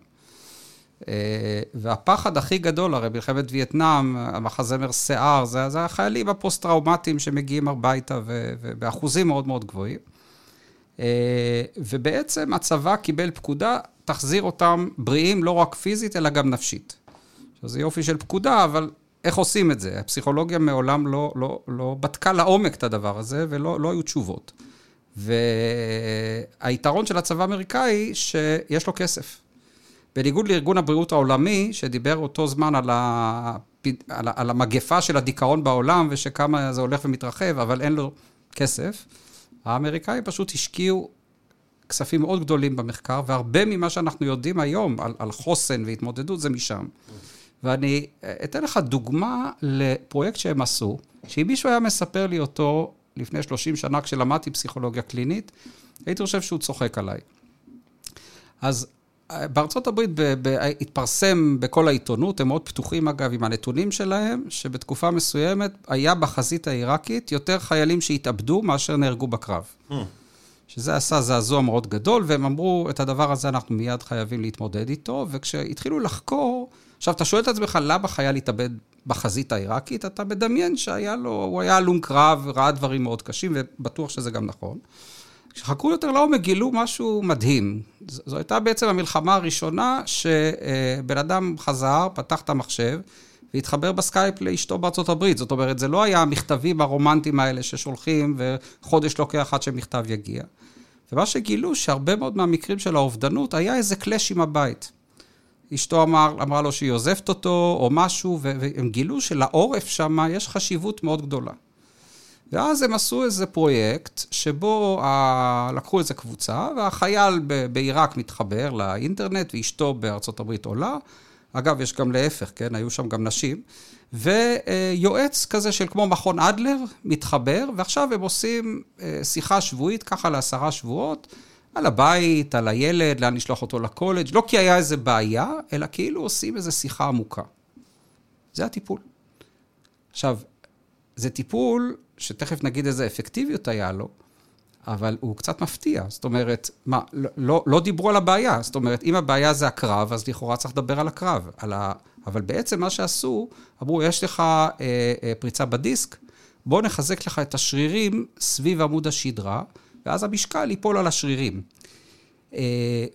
אה, והפחד הכי גדול, הרי מלחמת וייטנאם, המחזמר שיער, זה, זה החיילים הפוסט-טראומטיים שמגיעים הביתה ובאחוזים מאוד מאוד גבוהים. אה, ובעצם הצבא קיבל פקודה, תחזיר אותם בריאים לא רק פיזית, אלא גם נפשית. עכשיו, זה יופי של פקודה, אבל איך עושים את זה? הפסיכולוגיה מעולם לא, לא, לא בדקה לעומק את הדבר הזה, ולא לא היו תשובות. והיתרון של הצבא האמריקאי, שיש לו כסף. בניגוד לארגון הבריאות העולמי, שדיבר אותו זמן על, ה... על. על המגפה של הדיכאון בעולם, ושכמה זה הולך ומתרחב, אבל אין לו כסף, האמריקאים פשוט השקיעו כספים מאוד גדולים במחקר, והרבה ממה שאנחנו יודעים היום על, על חוסן והתמודדות זה משם. ואני אתן לך דוגמה לפרויקט שהם עשו, שאם מישהו היה מספר לי אותו לפני 30 שנה, כשלמדתי פסיכולוגיה קלינית, הייתי חושב שהוא צוחק עליי. אז אה, בארצות הברית התפרסם בכל העיתונות, הם מאוד פתוחים אגב עם הנתונים שלהם, שבתקופה מסוימת היה בחזית העיראקית יותר חיילים שהתאבדו מאשר נהרגו בקרב. Hmm. שזה עשה זעזוע מאוד גדול, והם אמרו, את הדבר הזה אנחנו מיד חייבים להתמודד איתו, וכשהתחילו לחקור, עכשיו, אתה שואל את עצמך, למה חייל התאבד בחזית העיראקית? אתה מדמיין שהיה לו, הוא היה הלום קרב, ראה דברים מאוד קשים, ובטוח שזה גם נכון. כשחקרו יותר לעומק, גילו משהו מדהים. זו הייתה בעצם המלחמה הראשונה שבן אדם חזר, פתח את המחשב, והתחבר בסקייפ לאשתו בארצות הברית. זאת אומרת, זה לא היה המכתבים הרומנטיים האלה ששולחים, וחודש לוקח עד שמכתב יגיע. ומה שגילו, שהרבה מאוד מהמקרים של האובדנות, היה איזה קלאש עם הבית. אשתו אמר, אמרה לו שהיא עוזבת אותו, או משהו, והם גילו שלעורף שם יש חשיבות מאוד גדולה. ואז הם עשו איזה פרויקט, שבו ה... לקחו איזה קבוצה, והחייל. בעיראק מתחבר לאינטרנט, ואשתו בארצות הברית עולה. אגב, יש גם להפך, כן? היו שם גם נשים. ויועץ כזה של כמו מכון אדלר מתחבר, ועכשיו הם עושים אה, שיחה שבועית, ככה לעשרה שבועות. על הבית, על הילד, לאן לשלוח אותו לקולג', לא כי היה איזה בעיה, אלא כאילו עושים איזו שיחה עמוקה. זה הטיפול. עכשיו, זה טיפול שתכף נגיד איזה אפקטיביות היה לו, אבל הוא קצת מפתיע. זאת אומרת, מה, לא, לא, לא דיברו על הבעיה. זאת אומרת, אם הבעיה זה הקרב, אז לכאורה צריך לדבר על הקרב. על ה... אבל בעצם מה שעשו, אמרו, יש לך אה, אה, פריצה בדיסק, בוא נחזק לך את השרירים סביב עמוד השדרה, ואז המשקל ייפול על השרירים. אה,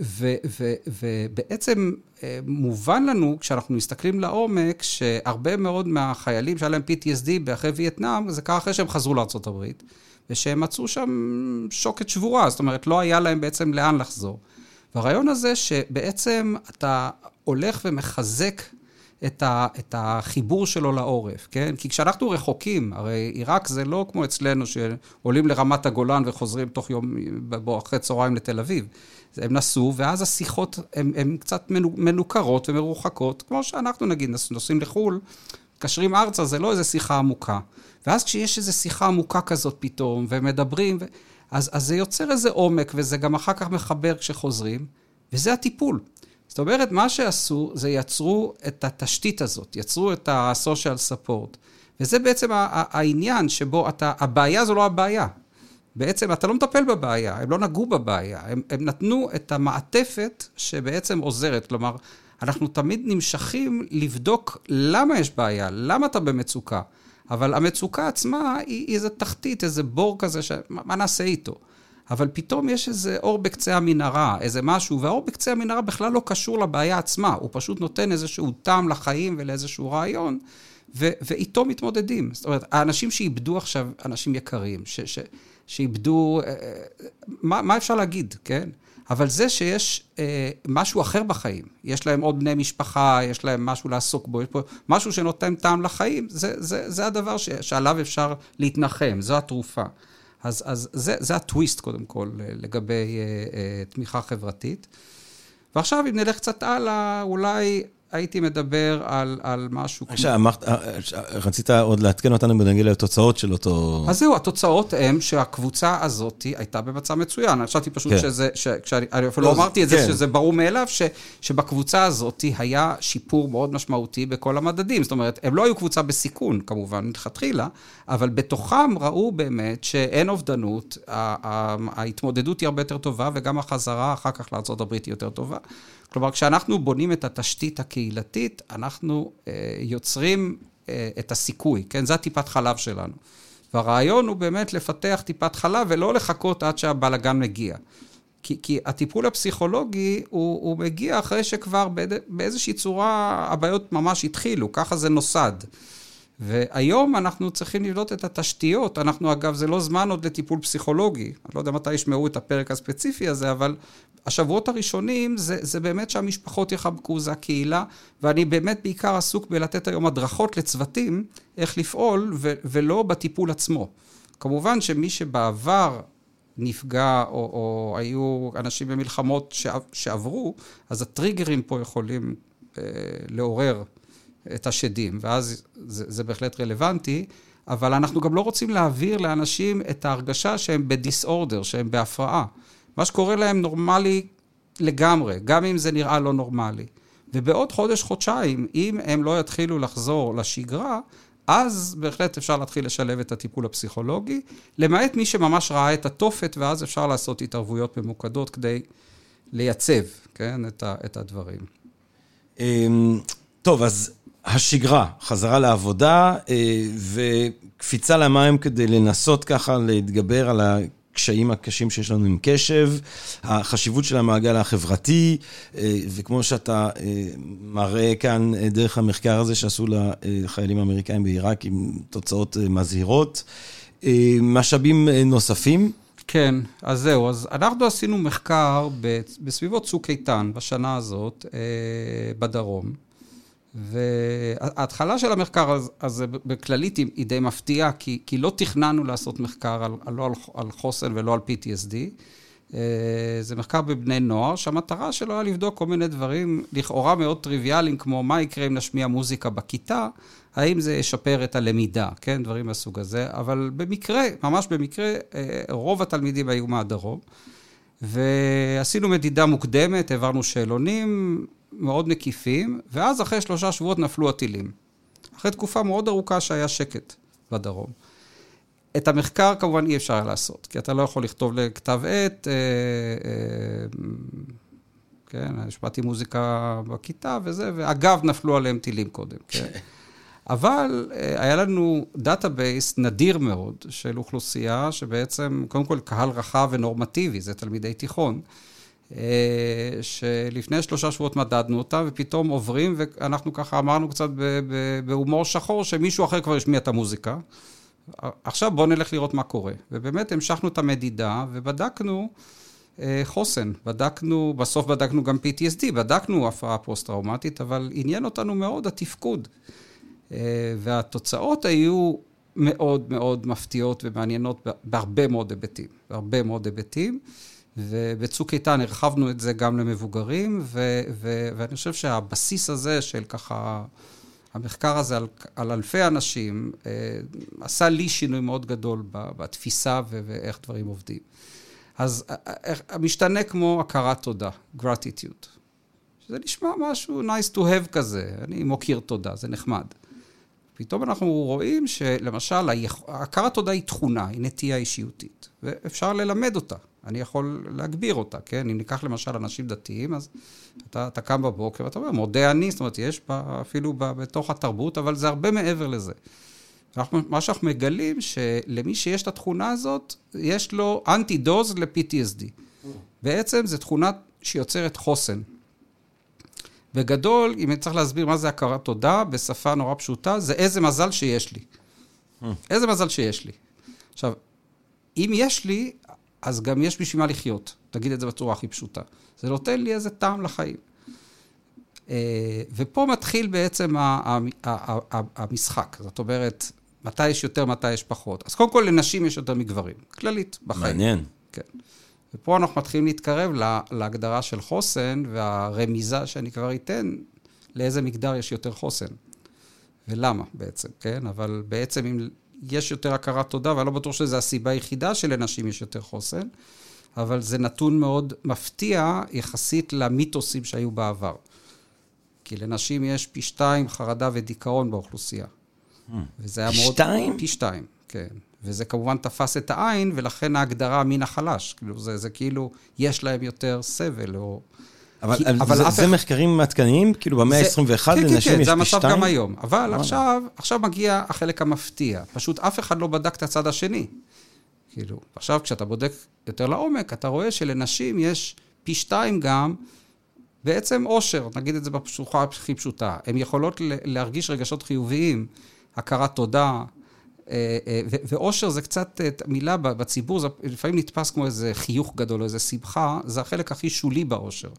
ובעצם אה, מובן לנו, כשאנחנו מסתכלים לעומק, שהרבה מאוד מהחיילים שהיה להם PTSD אחרי וייטנאם, זה קרה אחרי שהם חזרו לארה"ב, ושהם מצאו שם שוקת שבורה, זאת אומרת, לא היה להם בעצם לאן לחזור. והרעיון הזה שבעצם אתה הולך ומחזק את, ה, את החיבור שלו לעורף, כן? כי כשאנחנו רחוקים, הרי עיראק זה לא כמו אצלנו שעולים לרמת הגולן וחוזרים תוך יום, בוא, אחרי צהריים לתל אביב. הם נסעו, ואז השיחות הן קצת מנוכרות ומרוחקות, כמו שאנחנו נגיד נוסעים לחו"ל, מתקשרים ארצה, זה לא איזו שיחה עמוקה. ואז כשיש איזו שיחה עמוקה כזאת פתאום, ומדברים, ו... אז, אז זה יוצר איזה עומק, וזה גם אחר כך מחבר כשחוזרים, וזה הטיפול. זאת אומרת, מה שעשו, זה יצרו את התשתית הזאת, יצרו את ה-social support. וזה בעצם העניין שבו אתה, הבעיה זו לא הבעיה. בעצם אתה לא מטפל בבעיה, הם לא נגעו בבעיה, הם, הם נתנו את המעטפת שבעצם עוזרת. כלומר, אנחנו תמיד נמשכים לבדוק למה יש בעיה, למה אתה במצוקה. אבל המצוקה עצמה היא, היא איזה תחתית, איזה בור כזה, ש... מה נעשה איתו? אבל פתאום יש איזה אור בקצה המנהרה, איזה משהו, והאור בקצה המנהרה בכלל לא קשור לבעיה עצמה, הוא פשוט נותן איזשהו טעם לחיים ולאיזשהו רעיון, ו- ואיתו מתמודדים. זאת אומרת, האנשים שאיבדו עכשיו, אנשים יקרים, ש- ש- שאיבדו, אה, אה, מה, מה אפשר להגיד, כן? אבל זה שיש אה, משהו אחר בחיים, יש להם עוד בני משפחה, יש להם משהו לעסוק בו, יש פה משהו שנותן טעם לחיים, זה, זה, זה הדבר ש, שעליו אפשר להתנחם, זו התרופה. אז, אז זה, זה הטוויסט קודם כל לגבי אה, אה, תמיכה חברתית. ועכשיו אם נלך קצת הלאה, אולי הייתי מדבר על, על משהו כמו... עכשיו, אמרת, אה, אה, רצית עוד לעדכן אותנו בנגיע לתוצאות של אותו... אז זהו, התוצאות הן שהקבוצה הזאת הייתה במצב מצוין. חשבתי פשוט כן. שזה, כשאני אפילו לא אמרתי את זה, כן. שזה ברור מאליו, ש, שבקבוצה הזאת היה שיפור מאוד משמעותי בכל המדדים. זאת אומרת, הם לא היו קבוצה בסיכון, כמובן, מלכתחילה, אבל בתוכם ראו באמת שאין אובדנות, ההתמודדות היא הרבה יותר טובה, וגם החזרה אחר כך לארה"ב היא יותר טובה. כלומר, כשאנחנו בונים את התשתית הקהילתית, אנחנו אה, יוצרים אה, את הסיכוי, כן? זה הטיפת חלב שלנו. והרעיון הוא באמת לפתח טיפת חלב ולא לחכות עד שהבלגן מגיע. כי, כי הטיפול הפסיכולוגי הוא, הוא מגיע אחרי שכבר באיזושהי צורה הבעיות ממש התחילו, ככה זה נוסד. והיום אנחנו צריכים לבנות את התשתיות. אנחנו, אגב, זה לא זמן עוד לטיפול פסיכולוגי. אני לא יודע מתי ישמעו את הפרק הספציפי הזה, אבל השבועות הראשונים זה, זה באמת שהמשפחות יחבקו, זה הקהילה, ואני באמת בעיקר עסוק בלתת היום הדרכות לצוותים איך לפעול, ו, ולא בטיפול עצמו. כמובן שמי שבעבר נפגע, או, או היו אנשים במלחמות שעברו, אז הטריגרים פה יכולים אה, לעורר את השדים, ואז זה, זה בהחלט רלוונטי, אבל אנחנו גם לא רוצים להעביר לאנשים את ההרגשה שהם בדיסאורדר, שהם בהפרעה. מה שקורה להם נורמלי לגמרי, גם אם זה נראה לא נורמלי. ובעוד חודש-חודשיים, אם הם לא יתחילו לחזור לשגרה, אז בהחלט אפשר להתחיל לשלב את הטיפול הפסיכולוגי, למעט מי שממש ראה את התופת, ואז אפשר לעשות התערבויות ממוקדות כדי לייצב, כן, את, ה, את הדברים. אמ, טוב, אז השגרה, חזרה לעבודה אה, וקפיצה למים כדי לנסות ככה להתגבר על הקשיים הקשים שיש לנו עם קשב, החשיבות של המעגל החברתי, אה, וכמו שאתה אה, מראה כאן דרך המחקר הזה שעשו לחיילים האמריקאים בעיראק עם תוצאות מזהירות. משאבים נוספים? כן, אז זהו, אז אנחנו עשינו מחקר בסביבות צוק איתן בשנה הזאת בדרום. וההתחלה של המחקר הזה בכללית היא די מפתיעה, כי, כי לא תכננו לעשות מחקר על, על, לא על, על חוסן ולא על PTSD. אה, זה מחקר בבני נוער, שהמטרה שלו היה לבדוק כל מיני דברים לכאורה מאוד טריוויאליים, כמו מה יקרה אם נשמיע מוזיקה בכיתה, האם זה ישפר את הלמידה, כן, דברים מהסוג הזה, אבל במקרה, ממש במקרה, אה, רוב התלמידים היו מהדרום. ועשינו מדידה מוקדמת, העברנו שאלונים, מאוד מקיפים, ואז אחרי שלושה שבועות נפלו הטילים. אחרי תקופה מאוד ארוכה שהיה שקט בדרום. את המחקר כמובן אי אפשר היה לעשות, כי אתה לא יכול לכתוב לכתב עת, אה, אה, כן, השפעתי מוזיקה בכיתה וזה, ואגב, נפלו עליהם טילים קודם, כן. אבל אה, היה לנו database נדיר מאוד של אוכלוסייה, שבעצם, קודם כל, קהל רחב ונורמטיבי, זה תלמידי תיכון. אה, שלפני שלושה שבועות מדדנו אותה, ופתאום עוברים, ואנחנו ככה אמרנו קצת בהומור שחור, שמישהו אחר כבר השמיע את המוזיקה. עכשיו בואו נלך לראות מה קורה. ובאמת המשכנו את המדידה, ובדקנו אה, חוסן. בדקנו, בסוף בדקנו גם PTSD, בדקנו הפרעה פוסט-טראומטית, אבל עניין אותנו מאוד התפקוד. אה, והתוצאות היו מאוד מאוד מפתיעות ומעניינות בהרבה מאוד היבטים, בהרבה מאוד היבטים. ובצוק איתן הרחבנו את זה גם למבוגרים, ו- ו- ואני חושב שהבסיס הזה של ככה, המחקר הזה על, על אלפי אנשים, אה, עשה לי שינוי מאוד גדול בתפיסה ו- ואיך דברים עובדים. אז אה, אה, משתנה כמו הכרת תודה, gratitude. שזה נשמע משהו nice to have כזה, אני מוקיר תודה, זה נחמד. פתאום אנחנו רואים שלמשל, הכרת תודה היא תכונה, היא נטייה אישיותית, ואפשר ללמד אותה. אני יכול להגביר אותה, כן? אם ניקח למשל אנשים דתיים, אז אתה, אתה קם בבוקר ואתה אומר, מודה אני, זאת אומרת, יש בה, אפילו בה, בתוך התרבות, אבל זה הרבה מעבר לזה. אנחנו, מה שאנחנו מגלים, שלמי שיש את התכונה הזאת, יש לו אנטי-דוז ל-PTSD. בעצם זו תכונה שיוצרת חוסן. בגדול, אם אני צריך להסביר מה זה הכרת תודה, בשפה נורא פשוטה, זה איזה מזל שיש לי. איזה מזל שיש לי. עכשיו, אם יש לי, אז גם יש בשביל מה לחיות. תגיד את זה בצורה הכי פשוטה. זה נותן לי איזה טעם לחיים. אה, ופה מתחיל בעצם המשחק. זאת אומרת, מתי יש יותר, מתי יש פחות. אז קודם כל, לנשים יש יותר מגברים, כללית, בחיים. מעניין. כן. ופה אנחנו מתחילים להתקרב להגדרה של חוסן, והרמיזה שאני כבר אתן, לאיזה מגדר יש יותר חוסן. ולמה בעצם, כן? אבל בעצם אם יש יותר הכרת תודה, ואני לא בטוח שזו הסיבה היחידה שלנשים יש יותר חוסן, אבל זה נתון מאוד מפתיע יחסית למיתוסים שהיו בעבר. כי לנשים יש פי שתיים חרדה ודיכאון באוכלוסייה. Hmm. וזה היה פי מאוד... פי שתיים? פי שתיים, כן. וזה כמובן תפס את העין, ולכן ההגדרה מן החלש. כאילו, זה, זה כאילו, יש להם יותר סבל, או... אבל, כי, אבל זה, זה מחקרים עדכניים? כאילו במאה ה-21 כן, לנשים כן, כן, יש פי שתיים? כן, כן, זה המצב גם היום. אבל עכשיו, עכשיו מגיע החלק המפתיע. פשוט אף אחד לא בדק את הצד השני. כאילו, עכשיו כשאתה בודק יותר לעומק, אתה רואה שלנשים יש פי שתיים גם בעצם עושר, נגיד את זה בפשוחה הכי פשוטה. הן יכולות להרגיש רגשות חיוביים, הכרת תודה, אה, אה, ואושר זה קצת אה, מילה בציבור, זה לפעמים נתפס כמו איזה חיוך גדול או איזה שמחה, זה החלק הכי שולי באושר.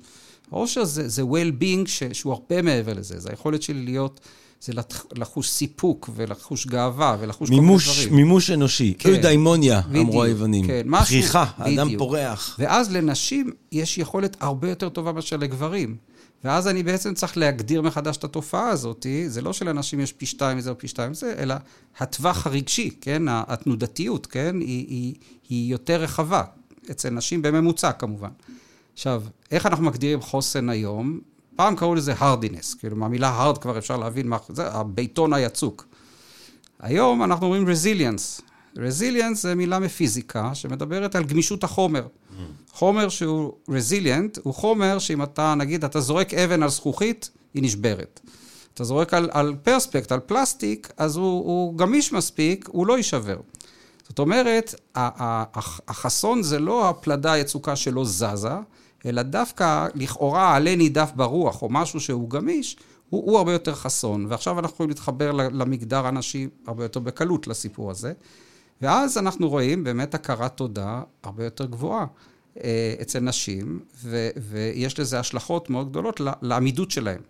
האושר זה, זה well-being ש, שהוא הרבה מעבר לזה, זה היכולת שלי להיות, זה לחוש סיפוק ולחוש גאווה ולחוש מימוש, כל מיני דברים. מימוש אנושי, כן, אוידאימוניה, אמרו היוונים. כן, משהו, פריחה, האדם פורח. ואז לנשים יש יכולת הרבה יותר טובה מאשר לגברים. ואז אני בעצם צריך להגדיר מחדש את התופעה הזאת, זה לא שלאנשים יש פי שתיים מזה או פי שתיים מזה, אלא הטווח הרגשי, כן, התנודתיות, כן, היא, היא, היא יותר רחבה, אצל נשים בממוצע כמובן. עכשיו, איך אנחנו מגדירים חוסן היום? פעם קראו לזה הרדינס, כאילו מהמילה הרד כבר אפשר להבין מה זה, הביתון היצוק. היום אנחנו אומרים רזיליאנס. רזיליאנס זה מילה מפיזיקה שמדברת על גמישות החומר. חומר שהוא רזיליאנט הוא חומר שאם אתה, נגיד, אתה זורק אבן על זכוכית, היא נשברת. אתה זורק על, על פרספקט, על פלסטיק, אז הוא, הוא גמיש מספיק, הוא לא יישבר. זאת אומרת, החסון זה לא הפלדה היצוקה שלא זזה, אלא דווקא לכאורה עלה נידף ברוח, או משהו שהוא גמיש, הוא, הוא הרבה יותר חסון. ועכשיו אנחנו יכולים להתחבר למגדר הנשי הרבה יותר בקלות לסיפור הזה. ואז אנחנו רואים באמת הכרת תודה הרבה יותר גבוהה אה, אצל נשים, ו, ויש לזה השלכות מאוד גדולות לעמידות שלהם.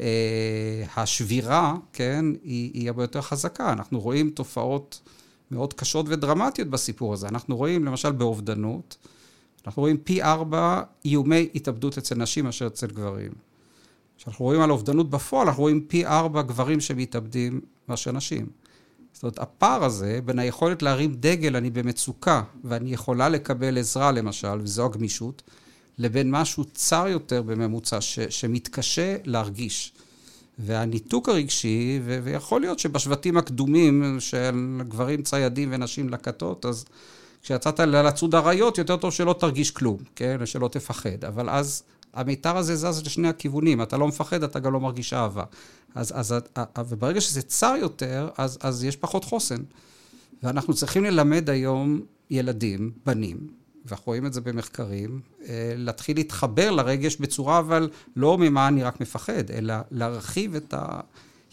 אה, השבירה, כן, היא, היא הרבה יותר חזקה. אנחנו רואים תופעות מאוד קשות ודרמטיות בסיפור הזה. אנחנו רואים, למשל, באובדנות, אנחנו רואים פי ארבע איומי התאבדות אצל נשים מאשר אצל גברים. כשאנחנו רואים על אובדנות בפועל, אנחנו רואים פי ארבע גברים שמתאבדים מאשר נשים. זאת אומרת, הפער הזה בין היכולת להרים דגל, אני במצוקה, ואני יכולה לקבל עזרה למשל, וזו הגמישות, לבין משהו צר יותר בממוצע, ש, שמתקשה להרגיש. והניתוק הרגשי, ו, ויכול להיות שבשבטים הקדומים של גברים ציידים ונשים לקטות, אז כשיצאת לצוד אריות, יותר טוב שלא תרגיש כלום, כן? ושלא תפחד. אבל אז המיתר הזה זז לשני הכיוונים, אתה לא מפחד, אתה גם לא מרגיש אהבה. אז, אז, וברגע שזה צר יותר, אז, אז יש פחות חוסן. ואנחנו צריכים ללמד היום ילדים, בנים, ואנחנו רואים את זה במחקרים, אה, להתחיל להתחבר לרגש בצורה, אבל לא ממה אני רק מפחד, אלא להרחיב את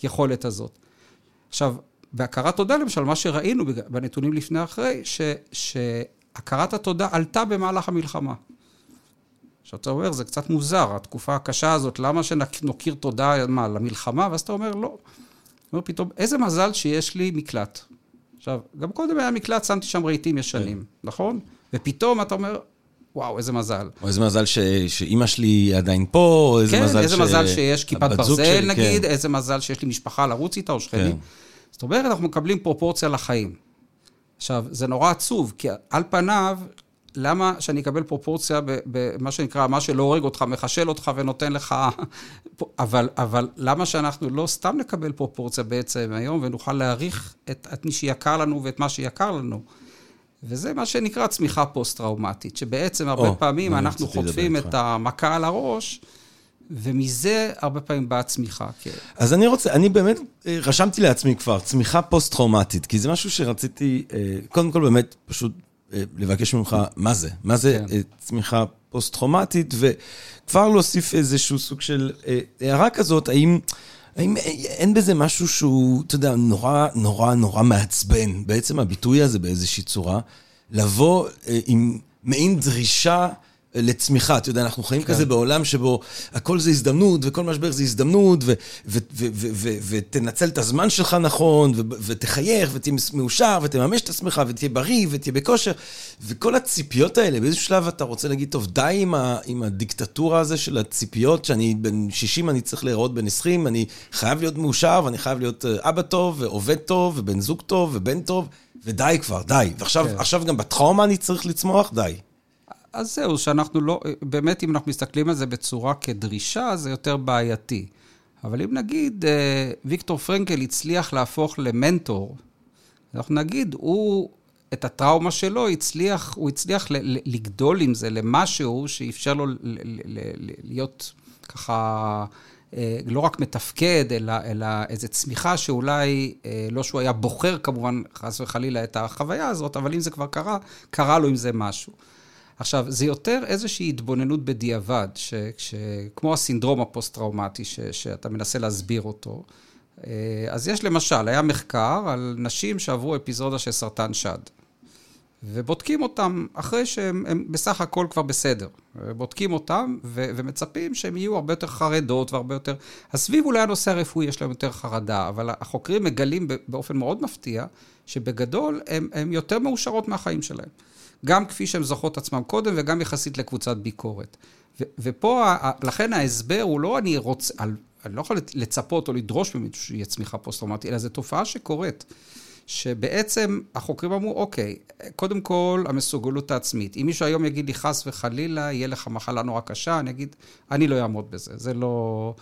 היכולת הזאת. עכשיו, בהכרת תודה, למשל, מה שראינו בנתונים לפני אחרי, ש, שהכרת התודה עלתה במהלך המלחמה. עכשיו אתה אומר, זה קצת מוזר, התקופה הקשה הזאת, למה שנוקיר תודה, מה, למלחמה? ואז אתה אומר, לא. אומר פתאום, איזה מזל שיש לי מקלט. עכשיו, גם קודם היה מקלט, שמתי שם רהיטים ישנים, כן. נכון? ופתאום אתה אומר, וואו, איזה מזל. או איזה מזל ש... שאימא שלי עדיין פה, או איזה כן, מזל איזה ש... מזל שיש כיפת ברזל, שלי, נגיד, כן. איזה מזל שיש לי משפחה לרוץ איתה, או שכנים. כן. זאת אומרת, אנחנו מקבלים פרופורציה לחיים. עכשיו, זה נורא עצוב, כי על פניו, למה שאני אקבל פרופורציה במה שנקרא, מה שלא הורג אותך, מחשל אותך ונותן לך... אבל, אבל למה שאנחנו לא סתם נקבל פרופורציה בעצם היום, ונוכל להעריך את, את מי שיקר לנו ואת מה שיקר לנו? וזה מה שנקרא צמיחה פוסט-טראומטית, שבעצם הרבה או, פעמים אנחנו חוטפים. את המכה על הראש, ומזה הרבה פעמים באה צמיחה. כן. אז אני רוצה, אני באמת אה, רשמתי לעצמי כבר, צמיחה פוסט-טראומטית, כי זה משהו שרציתי, אה, קודם כל באמת פשוט אה, לבקש ממך, מה זה? מה זה כן. צמיחה פוסט-טראומטית, וכבר להוסיף איזשהו סוג של הערה כזאת, האם... האם אין בזה משהו שהוא, אתה יודע, נורא, נורא, נורא מעצבן, בעצם הביטוי הזה באיזושהי צורה, לבוא עם מעין דרישה לצמיחה. אתה יודע, אנחנו חיים כן. כזה בעולם שבו הכל זה הזדמנות, וכל משבר זה הזדמנות, ותנצל את הזמן שלך נכון, ותחייך, ותהיה מאושר, ותממש את עצמך, ותהיה בריא, ותהיה בכושר. וכל הציפיות האלה, באיזשהו שלב אתה רוצה להגיד, טוב, די עם, ה- עם הדיקטטורה הזה של הציפיות, שאני בן 60, אני צריך להיראות בן 20, אני חייב להיות מאושר, ואני חייב להיות אה, אבא טוב, ועובד טוב, ובן זוג טוב, ובן טוב, ודי כבר, די. ועכשיו כן. גם בטראומה אני צריך לצמוח, די. אז זהו, שאנחנו לא, באמת אם אנחנו מסתכלים על זה בצורה כדרישה, זה יותר בעייתי. אבל אם נגיד אה, ויקטור פרנקל הצליח להפוך למנטור, אנחנו נגיד, הוא, את הטראומה שלו הצליח, הוא הצליח לגדול עם זה למשהו שאפשר לו להיות ככה... אה, לא רק מתפקד, אלא, אלא איזו צמיחה שאולי, אה, לא שהוא היה בוחר כמובן, חס וחלילה, את החוויה הזאת, אבל אם זה כבר קרה, קרה לו עם זה משהו. עכשיו, זה יותר איזושהי התבוננות בדיעבד, ש, ש, כמו הסינדרום הפוסט-טראומטי ש, שאתה מנסה להסביר אותו. אה, אז יש למשל, היה מחקר על נשים שעברו אפיזודה של סרטן שד. ובודקים אותם אחרי שהם הם בסך הכל כבר בסדר. בודקים אותם ו- ומצפים שהם יהיו הרבה יותר חרדות והרבה יותר... אז סביב אולי הנושא הרפואי יש להם יותר חרדה, אבל החוקרים מגלים באופן מאוד מפתיע, שבגדול הם יותר מאושרות מהחיים שלהם. גם כפי שהן זוכרות עצמם קודם וגם יחסית לקבוצת ביקורת. ו- ופה, לכן ההסבר הוא לא אני רוצה... אני לא יכול לצפות או לדרוש ממישהו שיהיה צמיחה פוסט-טראומטית, אלא זו תופעה שקורית. שבעצם החוקרים אמרו, אוקיי, קודם כל המסוגלות העצמית. אם מישהו היום יגיד לי, חס וחלילה, יהיה לך מחלה נורא קשה, אני אגיד, אני לא אעמוד בזה, זה לא...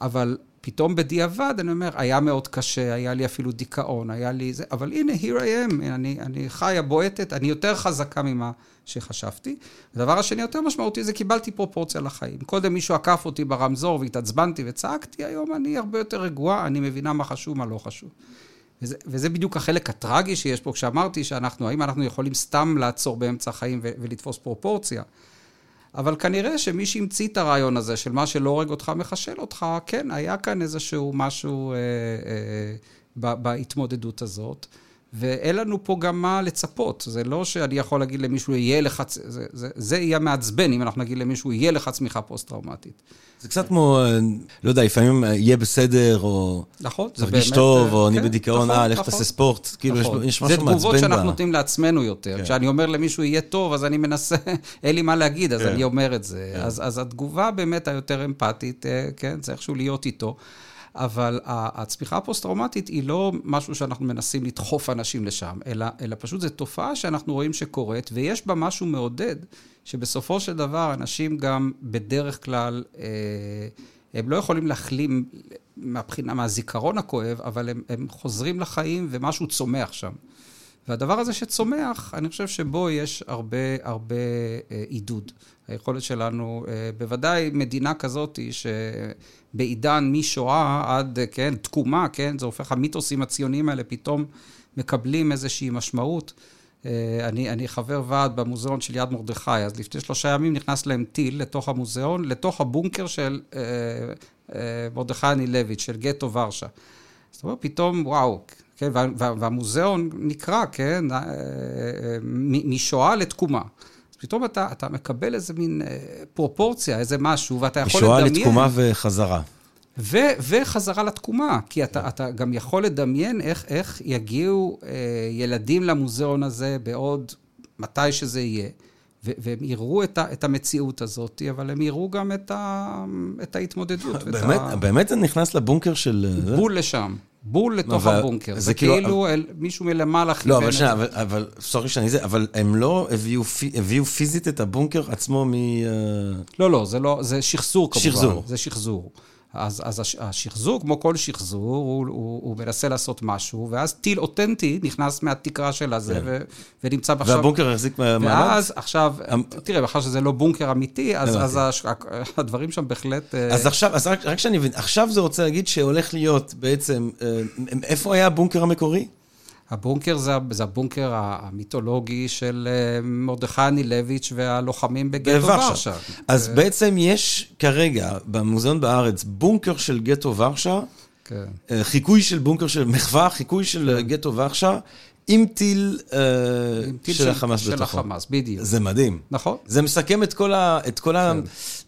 אבל פתאום בדיעבד, אני אומר, היה מאוד קשה, היה לי אפילו דיכאון, היה לי זה, אבל הנה, here I am, אני, אני חיה, בועטת, אני יותר חזקה ממה שחשבתי. הדבר השני יותר משמעותי זה קיבלתי פרופורציה לחיים. קודם מישהו עקף אותי ברמזור והתעצבנתי וצעקתי, היום אני הרבה יותר רגועה, אני מבינה מה חשוב, מה לא חשוב. וזה, וזה בדיוק החלק הטרגי שיש פה, כשאמרתי שאנחנו, האם אנחנו יכולים סתם לעצור באמצע החיים ו- ולתפוס פרופורציה? אבל כנראה שמי שהמציא את הרעיון הזה של מה שלא הורג אותך מחשל אותך, כן, היה כאן איזשהו משהו אה, אה, ב- בהתמודדות הזאת. ואין לנו פה גם מה לצפות. זה לא שאני יכול להגיד למישהו, יהיה לך... זה, זה, זה יהיה מעצבן אם אנחנו נגיד למישהו, יהיה לך צמיחה פוסט-טראומטית. זה קצת כמו, אה, לא יודע, לפעמים אה, יהיה בסדר, או נכון, זה תרגיש באמת... טוב, או אני כן, בדיכאון, נכון, אה, לך נכון. תעשה ספורט. כאילו, יש- נכון. יש משהו מעצבן בה. זה תגובות שאנחנו נותנים לעצמנו יותר. כן. כשאני אומר למישהו, יהיה טוב, אז אני מנסה, אין לי מה להגיד, אז כן. אני אומר את זה. כן. אז אז התגובה באמת היותר אמפתית, אה, כן, צריך איכשהו להיות איתו. אבל הצמיחה הפוסט-טראומטית היא לא משהו שאנחנו מנסים לדחוף אנשים לשם, אלא, אלא פשוט זו תופעה שאנחנו רואים שקורית, ויש בה משהו מעודד, שבסופו של דבר אנשים גם בדרך כלל, אה, הם לא יכולים להחלים מהבחינה, מהזיכרון הכואב, אבל הם, הם חוזרים לחיים ומשהו צומח שם. והדבר הזה שצומח, אני חושב שבו יש הרבה הרבה אה, עידוד. היכולת שלנו, אה, בוודאי מדינה כזאת, שבעידן משואה עד, כן, תקומה, כן, זה הופך, המיתוסים הציוניים האלה פתאום מקבלים איזושהי משמעות. אה, אני, אני חבר ועד במוזיאון של יד מרדכי, אז לפני שלושה ימים נכנס להם טיל לתוך המוזיאון, לתוך הבונקר של אה, אה, מרדכי אנילביץ', של גטו ורשה. זאת אומרת, פתאום, וואו, כן, וה, וה, והמוזיאון נקרא, כן, אה, אה, משואה לתקומה. פתאום אתה, אתה מקבל איזה מין אה, פרופורציה, איזה משהו, ואתה יכול לדמיין... משואה לתקומה וחזרה. ו, וחזרה לתקומה, כי אתה, אתה גם יכול לדמיין איך, איך יגיעו אה, ילדים למוזיאון הזה בעוד מתי שזה יהיה. והם יראו את, ה, את המציאות הזאת, אבל הם יראו גם את, ה, את ההתמודדות. באמת, ה... באמת זה נכנס לבונקר של... בול לשם. בול לתוך אבל, הבונקר. זה, זה כאילו, כאילו אל, מישהו מלמעלה כיוון... לא, אבל שנייה, אבל, אבל, סורי שאני זה, אבל הם לא הביאו, הביאו פיזית את הבונקר עצמו מ... לא, לא, זה לא, זה שחזור כמובן. שחזור. זה שחזור. אז, אז השחזור, כמו כל שחזור, הוא, הוא, הוא מנסה לעשות משהו, ואז טיל אותנטי נכנס מהתקרה של הזה, כן. ו, ונמצא עכשיו... והבונקר החזיק מעמד? ואז עכשיו, המ... תראה, מאחר שזה לא בונקר אמיתי, אז, אז הש, הדברים שם בהחלט... אה, אז עכשיו, אז רק, רק שאני מבין, עכשיו זה רוצה להגיד שהולך להיות בעצם, אה, איפה היה הבונקר המקורי? הבונקר זה, זה הבונקר המיתולוגי של אה, מרדכי אנילביץ' והלוחמים בגטו ורשה. אז ו... בעצם יש כרגע במוזיאון בארץ בונקר של גטו ורשה, כן. אה, חיקוי של בונקר של מחווה, חיקוי של כן. גטו ורשה. עם טיל, uh, עם טיל של, של החמאס בתוכו. של החמאס, בדיוק. זה מדהים. נכון. זה מסכם את כל, ה, את כל כן.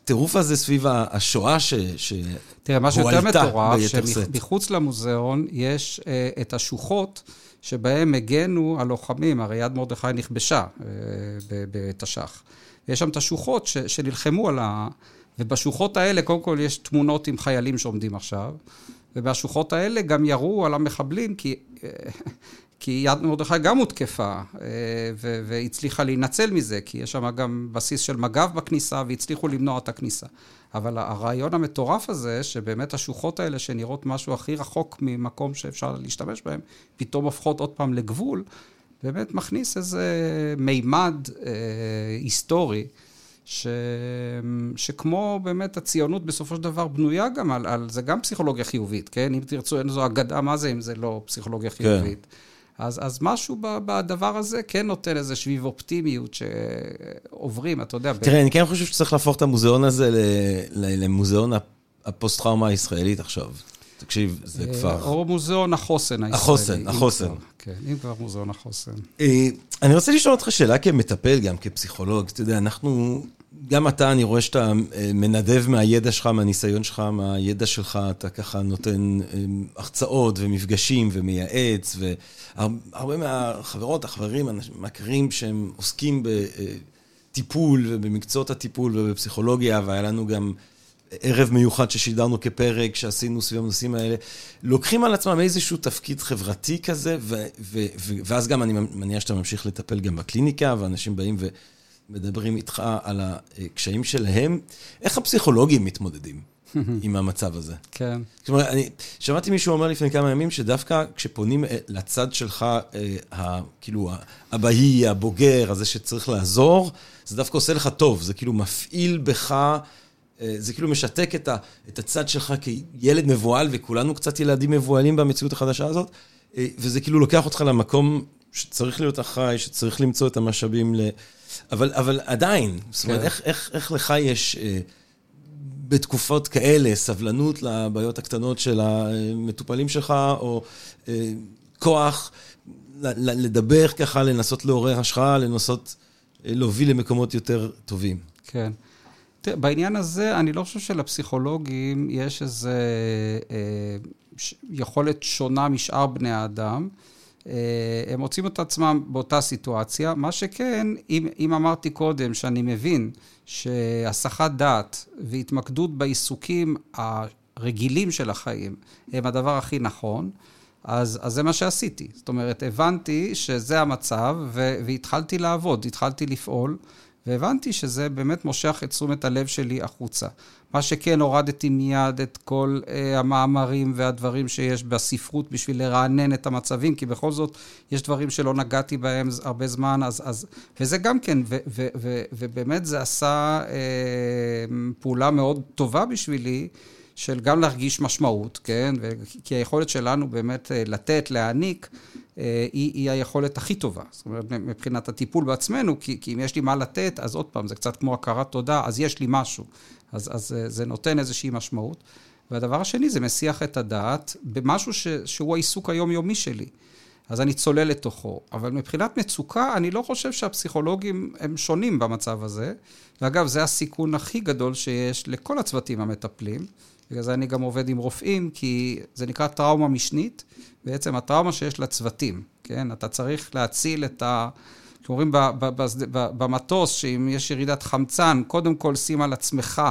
הטירוף הזה סביב השואה ש, שאת. תראה, מה שיותר מטורף, שמחוץ למוזיאון יש uh, את השוחות. שבהם הגנו הלוחמים, הרי יד מרדכי נכבשה אה, בתש"ח. יש שם את השוחות שנלחמו על ה... ובשוחות האלה, קודם כל יש תמונות עם חיילים שעומדים עכשיו, ובשוחות האלה גם ירו על המחבלים, כי אה, כי יד מרדכי גם הותקפה, אה, והצליחה להינצל מזה, כי יש שם גם בסיס של מג"ב בכניסה, והצליחו למנוע את הכניסה. אבל הרעיון המטורף הזה, שבאמת השוחות האלה, שנראות משהו הכי רחוק ממקום שאפשר להשתמש בהם, פתאום הופכות עוד פעם לגבול, באמת מכניס איזה מימד אה, היסטורי. ש... שכמו באמת הציונות בסופו של דבר בנויה גם על, על זה גם פסיכולוגיה חיובית, כן? אם תרצו, אין זו אגדה, מה זה אם זה לא פסיכולוגיה כן. חיובית? כן. אז, אז משהו בדבר הזה כן נותן איזה שביב אופטימיות שעוברים, אתה יודע. תראה, ב... אני כן חושב שצריך להפוך את המוזיאון הזה למוזיאון הפוסט-טראומה הישראלית עכשיו. תקשיב, זה אה, כבר... או מוזיאון החוסן הישראלי. החוסן, החוסן. כן, אם כבר מוזיאון החוסן. אה, אני רוצה לשאול אותך שאלה כמטפל, גם כפסיכולוג. אתה יודע, אנחנו גם אתה, אני רואה שאתה אה, מנדב מהידע שלך, מהניסיון שלך, מהידע שלך, אתה ככה נותן אה, החצאות ומפגשים ומייעץ, והרבה מהחברות, החברים, מכירים שהם עוסקים בטיפול ובמקצועות הטיפול ובפסיכולוגיה, והיה לנו גם ערב מיוחד ששידרנו כפרק שעשינו סביב הנושאים האלה, לוקחים על עצמם איזשהו תפקיד חברתי כזה, ואז גם אני מניח שאתה ממשיך לטפל גם בקליניקה, ואנשים באים ו... מדברים איתך על הקשיים שלהם, איך הפסיכולוגים מתמודדים עם המצב הזה? כן. זאת אומרת, אני שמעתי מישהו אומר לפני כמה ימים, שדווקא כשפונים אה, לצד שלך, אה, כאילו, הבהי, הבוגר, הזה שצריך לעזור, זה דווקא עושה לך טוב, זה כאילו מפעיל בך... אה, זה כאילו משתק את, ה, את הצד שלך כילד מבוהל, וכולנו קצת ילדים מבוהלים במציאות החדשה הזאת, וזה כאילו לוקח אותך למקום שצריך להיות אחראי, שצריך למצוא את המשאבים ל... אבל, אבל עדיין, זאת אומרת, כן. איך, איך, איך לך יש אה, בתקופות כאלה סבלנות לבעיות הקטנות של המטופלים שלך, או אה, כוח לדבר ככה, לנסות לעורר השחאה, לנסות אה, להוביל למקומות יותר טובים. כן. תראה, בעניין הזה, אני לא חושב שלפסיכולוגים יש איזו אה, יכולת שונה משאר בני האדם. אה, הם מוצאים את עצמם באותה סיטואציה. מה שכן, אם, אם אמרתי קודם שאני מבין שהסחת דעת והתמקדות בעיסוקים הרגילים של החיים הם הדבר הכי נכון, אז, אז זה מה שעשיתי. זאת אומרת, הבנתי שזה המצב והתחלתי לעבוד, התחלתי לפעול. והבנתי שזה באמת מושך את תשומת הלב שלי החוצה. מה שכן, הורדתי מיד את כל uh, המאמרים והדברים שיש בספרות בשביל לרענן את המצבים, כי בכל זאת יש דברים שלא נגעתי בהם הרבה זמן, אז... אז וזה גם כן, ו, ו, ו, ובאמת זה עשה uh, פעולה מאוד טובה בשבילי. של גם להרגיש משמעות, כן? כי היכולת שלנו באמת אה, לתת, להעניק, אה, היא, היא היכולת הכי טובה. זאת אומרת, מבחינת הטיפול בעצמנו, כי, כי אם יש לי מה לתת, אז עוד פעם, זה קצת כמו הכרת תודה, אז יש לי משהו. אז, אז אה, זה נותן איזושהי משמעות. והדבר השני, זה מסיח את הדעת במשהו ש, שהוא העיסוק היומיומי שלי. אז אני צולל לתוכו. אבל מבחינת מצוקה, אני לא חושב שהפסיכולוגים הם שונים במצב הזה. ואגב, זה הסיכון הכי גדול שיש לכל הצוותים המטפלים. בגלל זה אני גם עובד עם רופאים, כי זה נקרא טראומה משנית, בעצם הטראומה שיש לצוותים, כן? אתה צריך להציל את ה... אומרים במטוס, שאם יש ירידת חמצן, קודם כל שים על עצמך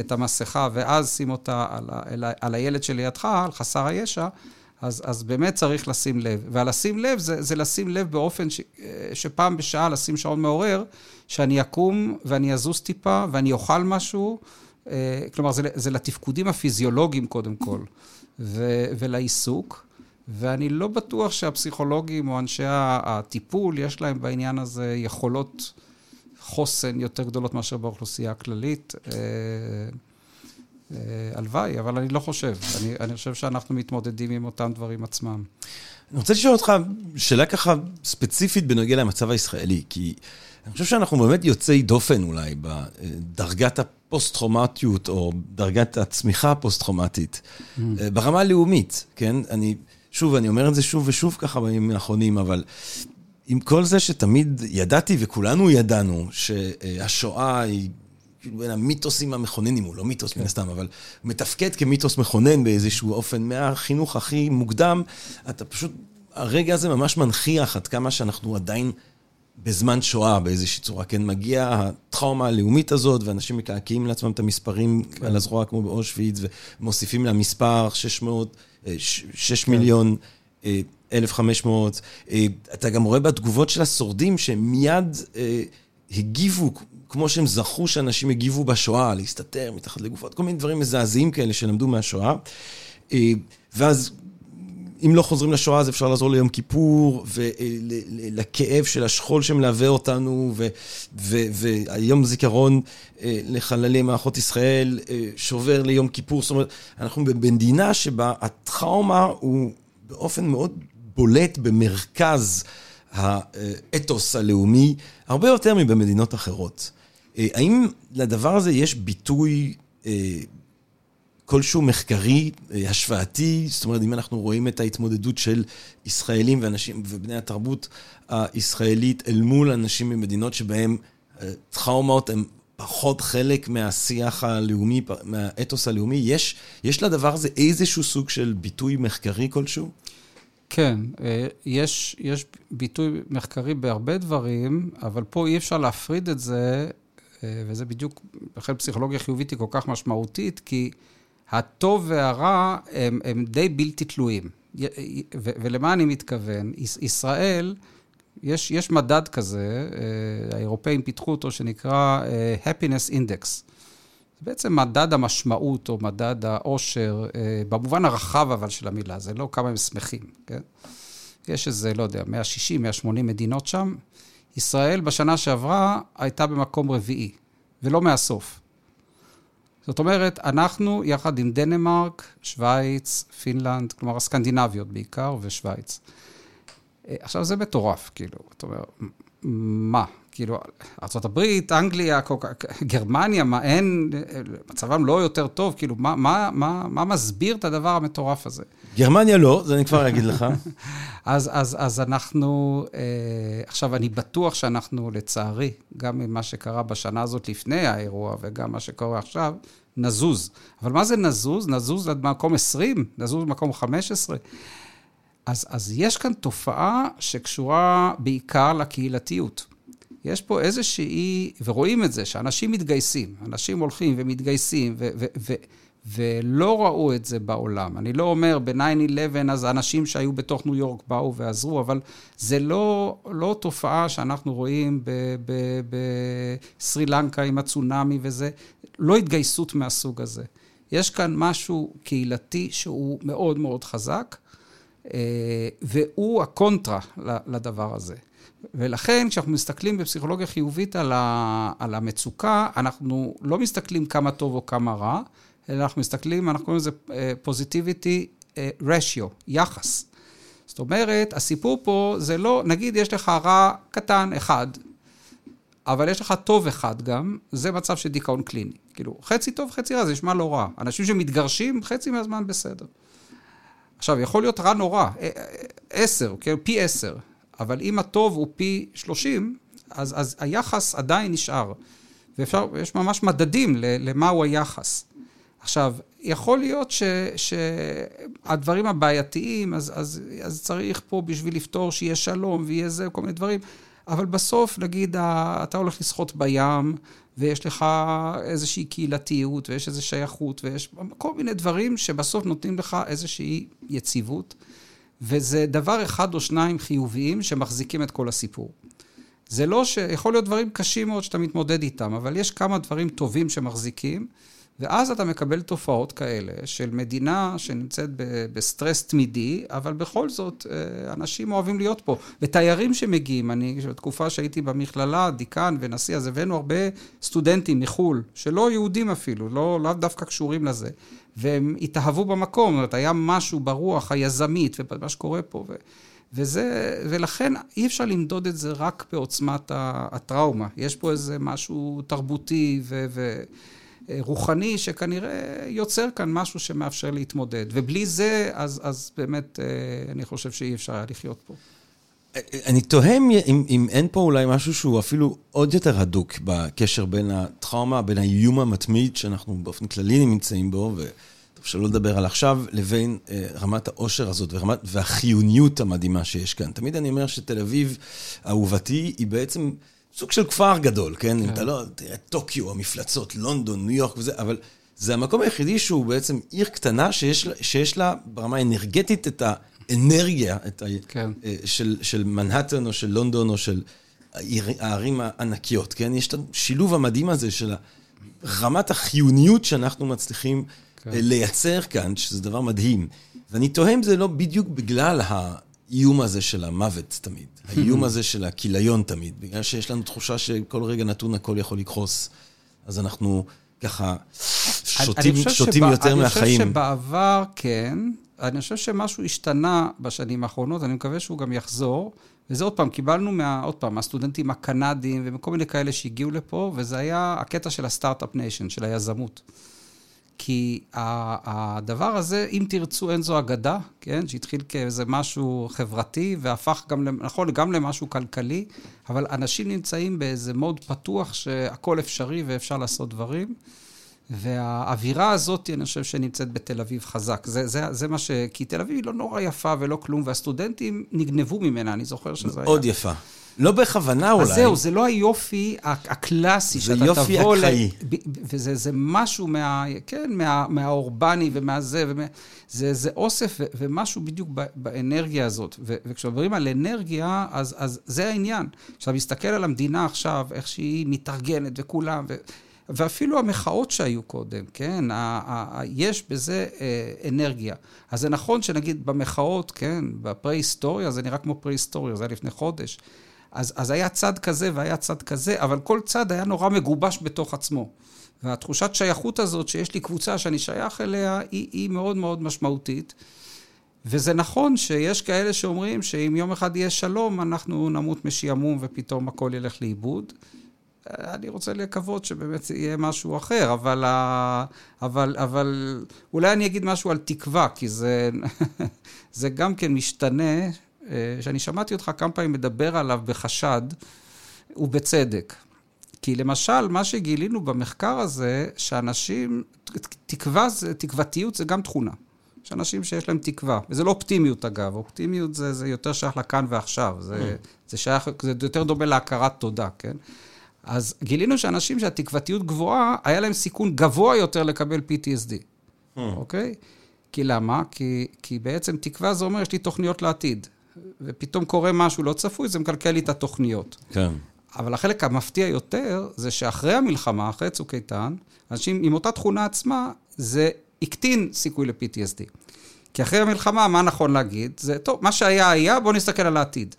את המסכה, ואז שים אותה על, על, על הילד שלידך, על חסר הישע, אז, אז באמת צריך לשים לב. והלשים לב זה, זה לשים לב באופן ש, שפעם בשעה לשים שעון מעורר, שאני אקום ואני אזוז טיפה ואני אוכל משהו. אה, כלומר, זה, זה לתפקודים הפיזיולוגיים קודם כל, ו, ולעיסוק. ואני לא בטוח שהפסיכולוגים או אנשי הטיפול, יש להם בעניין הזה יכולות חוסן יותר גדולות מאשר באוכלוסייה הכללית. אה, אה, הלוואי, אבל אני לא חושב. אני, אני חושב שאנחנו מתמודדים עם אותם דברים עצמם. אני רוצה לשאול אותך שאלה ככה ספציפית בנוגע למצב הישראלי, כי אני חושב שאנחנו באמת יוצאי דופן אולי בדרגת הפוסט-טראומטיות או דרגת הצמיחה הפוסט-טראומטית, mm. ברמה הלאומית, כן? אני, שוב, אני אומר את זה שוב ושוב ככה בימים האחרונים, אבל עם כל זה שתמיד ידעתי וכולנו ידענו שהשואה היא כאילו בין המיתוסים המכוננים, הוא לא מיתוס כן. מן הסתם, אבל מתפקד כמיתוס מכונן באיזשהו אופן מהחינוך הכי מוקדם, אתה פשוט, הרגע הזה ממש מנכיח עד כמה שאנחנו עדיין בזמן שואה באיזושהי צורה, כן? מגיע הטראומה הלאומית הזאת, ואנשים מקעקעים לעצמם את המספרים כן. על הזרוע כמו באושוויץ, ומוסיפים למספר 600, 6 כן. מיליון. 1,500. אה, אתה גם רואה בתגובות של השורדים שהם מיד אה, הגיבו, כמו שהם זכו שאנשים הגיבו בשואה, להסתתר מתחת לגופות, כל מיני דברים מזעזעים כאלה שלמדו מהשואה. אה, ואז אם לא חוזרים לשואה, אז אפשר לעזור ליום כיפור, ולכאב של השכול שמלווה אותנו, והיום זיכרון לחללי מערכות ישראל שובר ליום כיפור. זאת אומרת, אנחנו במדינה שבה הטראומה הוא באופן מאוד בולט במרכז האתוס הלאומי, הרבה יותר מבמדינות אחרות. אה, האם לדבר הזה יש ביטוי אה, כלשהו מחקרי, אה, השוואתי? זאת אומרת, אם אנחנו רואים את ההתמודדות של ישראלים ואנשים ובני התרבות הישראלית אל מול אנשים ממדינות שבהם טראומות הן פחות חלק מהשיח הלאומי, מהאתוס הלאומי, יש, יש לדבר הזה איזשהו סוג של ביטוי מחקרי כלשהו? כן, אה, יש, יש ביטוי מחקרי בהרבה דברים, אבל פה אי אפשר להפריד את זה, אה, וזה בדיוק, לכן פסיכולוגיה חיובית היא כל כך משמעותית, כי הטוב והרע הם, הם די בלתי תלויים. ולמה אני מתכוון? ישראל, יש, יש מדד כזה, אה, האירופאים פיתחו אותו, שנקרא happiness index. זה בעצם מדד המשמעות או מדד העושר, אה, במובן הרחב אבל של המילה, זה לא כמה הם שמחים, כן? יש איזה, לא יודע, 160, 180 מדינות שם. ישראל בשנה שעברה הייתה במקום רביעי, ולא מהסוף. זאת אומרת, אנחנו יחד עם דנמרק, שווייץ, פינלנד, כלומר הסקנדינביות בעיקר, ושווייץ. אה, עכשיו, זה מטורף, כאילו, אתה אומר, מה? כאילו, ארה"ב, אנגליה, גרמניה, מה אין, מצבם לא יותר טוב, כאילו, מה, מה, מה, מה מסביר את הדבר המטורף הזה? גרמניה לא, זה אני כבר אגיד לך. אז, אז, אז אנחנו, אה, עכשיו, אני בטוח שאנחנו, לצערי, גם ממה שקרה בשנה הזאת לפני האירוע וגם מה שקורה עכשיו, נזוז. אבל מה זה נזוז? נזוז עד מקום 20? נזוז במקום 15? אז, אז יש כאן תופעה שקשורה בעיקר לקהילתיות. יש פה איזושהי, ורואים את זה, שאנשים מתגייסים, אנשים הולכים ומתגייסים, ו, ו, ו, ולא ראו את זה בעולם. אני לא אומר, ב-9-11, אז האנשים שהיו בתוך ניו יורק באו ועזרו, אבל זה לא, לא תופעה שאנחנו רואים בסרי לנקה עם הצונאמי וזה, לא התגייסות מהסוג הזה. יש כאן משהו קהילתי שהוא מאוד מאוד חזק, אה, והוא הקונטרה לדבר הזה. ולכן, כשאנחנו מסתכלים בפסיכולוגיה חיובית על, ה, על המצוקה, אנחנו לא מסתכלים כמה טוב או כמה רע, אלא אנחנו מסתכלים, אנחנו קוראים לזה פוזיטיביטי רשיו, יחס. זאת אומרת, הסיפור פה זה לא, נגיד יש לך רע קטן אחד, אבל יש לך טוב אחד גם, זה מצב של דיכאון קליני. כאילו, חצי טוב, חצי רע, זה נשמע לא רע. אנשים שמתגרשים, חצי מהזמן בסדר. עכשיו, יכול להיות רע נורא, אה, אה, עשר, כן? פי עשר, אבל אם הטוב הוא פי שלושים, אז, אז היחס עדיין נשאר. ואפשר, יש ממש מדדים למהו היחס. עכשיו, יכול להיות ש, שהדברים הבעייתיים, אז, אז, אז צריך פה בשביל לפתור שיהיה שלום ויהיה זה, כל מיני דברים, אבל בסוף, נגיד, אתה הולך לשחות בים, ויש לך איזושהי קהילתיות, ויש איזו שייכות, ויש כל מיני דברים שבסוף נותנים לך איזושהי יציבות, וזה דבר אחד או שניים חיוביים שמחזיקים את כל הסיפור. זה לא ש... יכול להיות דברים קשים מאוד שאתה מתמודד איתם, אבל יש כמה דברים טובים שמחזיקים, ואז אתה מקבל תופעות כאלה של מדינה שנמצאת בסטרס תמידי, אבל בכל זאת, אה, אנשים אוהבים להיות פה. ותיירים שמגיעים, אני, בתקופה שהייתי במכללה, דיקן ונשיא, אז הבאנו הרבה סטודנטים מחו"ל, שלא יהודים אפילו, לא, דווקא קשורים לזה, והם התאהבו במקום, זאת אומרת, היה משהו ברוח היזמית ובמה שקורה פה. ו... וזה, ולכן אי אפשר למדוד את זה רק בעוצמת הטראומה. יש פה איזה משהו תרבותי ו... ו רוחני שכנראה יוצר כאן משהו שמאפשר להתמודד. ובלי זה, אז, אז באמת, אה, אני חושב שאי אפשר היה לחיות פה. אני תוהה אם, אם אין פה אולי משהו שהוא אפילו עוד יותר הדוק בקשר בין הטראומה, בין האיום המתמיד שאנחנו באופן כללי נמצאים בו, וטוב שלא לדבר על עכשיו, לבין אה, רמת העושר הזאת ורמת, והחיוניות המדהימה שיש כאן. תמיד אני אומר שתל אביב, אהובתי, היא בעצם... סוג של כפר גדול, כן? כן. אתה לא, תראה, טוקיו, המפלצות, לונדון, ניו יורק וזה, אבל זה המקום היחידי שהוא בעצם עיר קטנה שיש, שיש לה ברמה האנרגטית את האנרגיה את ה, כן. אה, של, של מנהטן או של לונדון או של הערים הענקיות, כן? יש את השילוב המדהים הזה של רמת החיוניות שאנחנו מצליחים כן. אה, לייצר כאן, שזה דבר מדהים. ואני תוהה אם זה לא בדיוק בגלל האיום הזה של המוות תמיד. האיום הזה של הכיליון תמיד, בגלל שיש לנו תחושה שכל רגע נתון הכל יכול לקחוס, אז אנחנו ככה שותים, שותים שבא, יותר אני מהחיים. אני חושב שבעבר כן, אני חושב שמשהו השתנה בשנים האחרונות, אני מקווה שהוא גם יחזור. וזה עוד פעם, קיבלנו מה, עוד פעם, מהסטודנטים הקנדים ומכל מיני כאלה שהגיעו לפה, וזה היה הקטע של ה start-up nation, של היזמות. כי הדבר הזה, אם תרצו, אין זו אגדה, כן? שהתחיל כאיזה משהו חברתי והפך גם, נכון, גם למשהו כלכלי, אבל אנשים נמצאים באיזה mode פתוח שהכל אפשרי ואפשר לעשות דברים. והאווירה הזאת, אני חושב שנמצאת בתל אביב חזק. זה, זה, זה מה ש... כי תל אביב היא לא נורא יפה ולא כלום, והסטודנטים נגנבו ממנה, אני זוכר שזה היה... מאוד יפה. לא בכוונה אולי. אז זהו, זה לא היופי הקלאסי שאתה תבוא... זה יופי אקראי. וזה משהו מה... כן, מה, מהאורבני ומהזה, ומה, זה, זה אוסף ו, ומשהו בדיוק באנרגיה הזאת. ו, וכשמדברים על אנרגיה, אז, אז זה העניין. כשאתה מסתכל על המדינה עכשיו, איך שהיא מתארגנת וכולם, ו, ואפילו המחאות שהיו קודם, כן? יש בזה אה, אנרגיה. אז זה נכון שנגיד במחאות, כן, בפרה-היסטוריה, זה נראה כמו פרה-היסטוריה, זה היה לפני חודש. אז, אז היה צד כזה והיה צד כזה, אבל כל צד היה נורא מגובש בתוך עצמו. והתחושת שייכות הזאת, שיש לי קבוצה שאני שייך אליה, היא, היא מאוד מאוד משמעותית. וזה נכון שיש כאלה שאומרים שאם יום אחד יהיה שלום, אנחנו נמות משעמום ופתאום הכל ילך לאיבוד. אני רוצה לקוות שבאמת יהיה משהו אחר, אבל, אבל, אבל אולי אני אגיד משהו על תקווה, כי זה, זה גם כן משתנה אה, שאני שמעתי אותך כמה פעמים מדבר עליו בחשד, ובצדק. כי למשל, מה שגילינו במחקר הזה, שאנשים, תקווה, תקוותיות זה גם תכונה. יש אנשים שיש להם תקווה, וזה לא אופטימיות אגב, אופטימיות זה, זה יותר שייך לכאן ועכשיו, זה, mm. זה שייך, זה יותר דומה להכרת תודה, כן? אז גילינו שאנשים שהתקוותיות גבוהה, היה להם סיכון גבוה יותר לקבל PTSD, mm. אוקיי? כי למה? כי, כי בעצם תקווה זה אומר, יש לי תוכניות לעתיד. ופתאום קורה משהו לא צפוי, זה מקלקל לי את התוכניות. כן. אבל החלק המפתיע יותר, זה שאחרי המלחמה, אחרי צוק איתן, אנשים עם אותה תכונה עצמה, זה הקטין סיכוי ל-PTSD. כי אחרי המלחמה, מה נכון להגיד? זה, טוב, מה שהיה היה, בואו נסתכל על העתיד.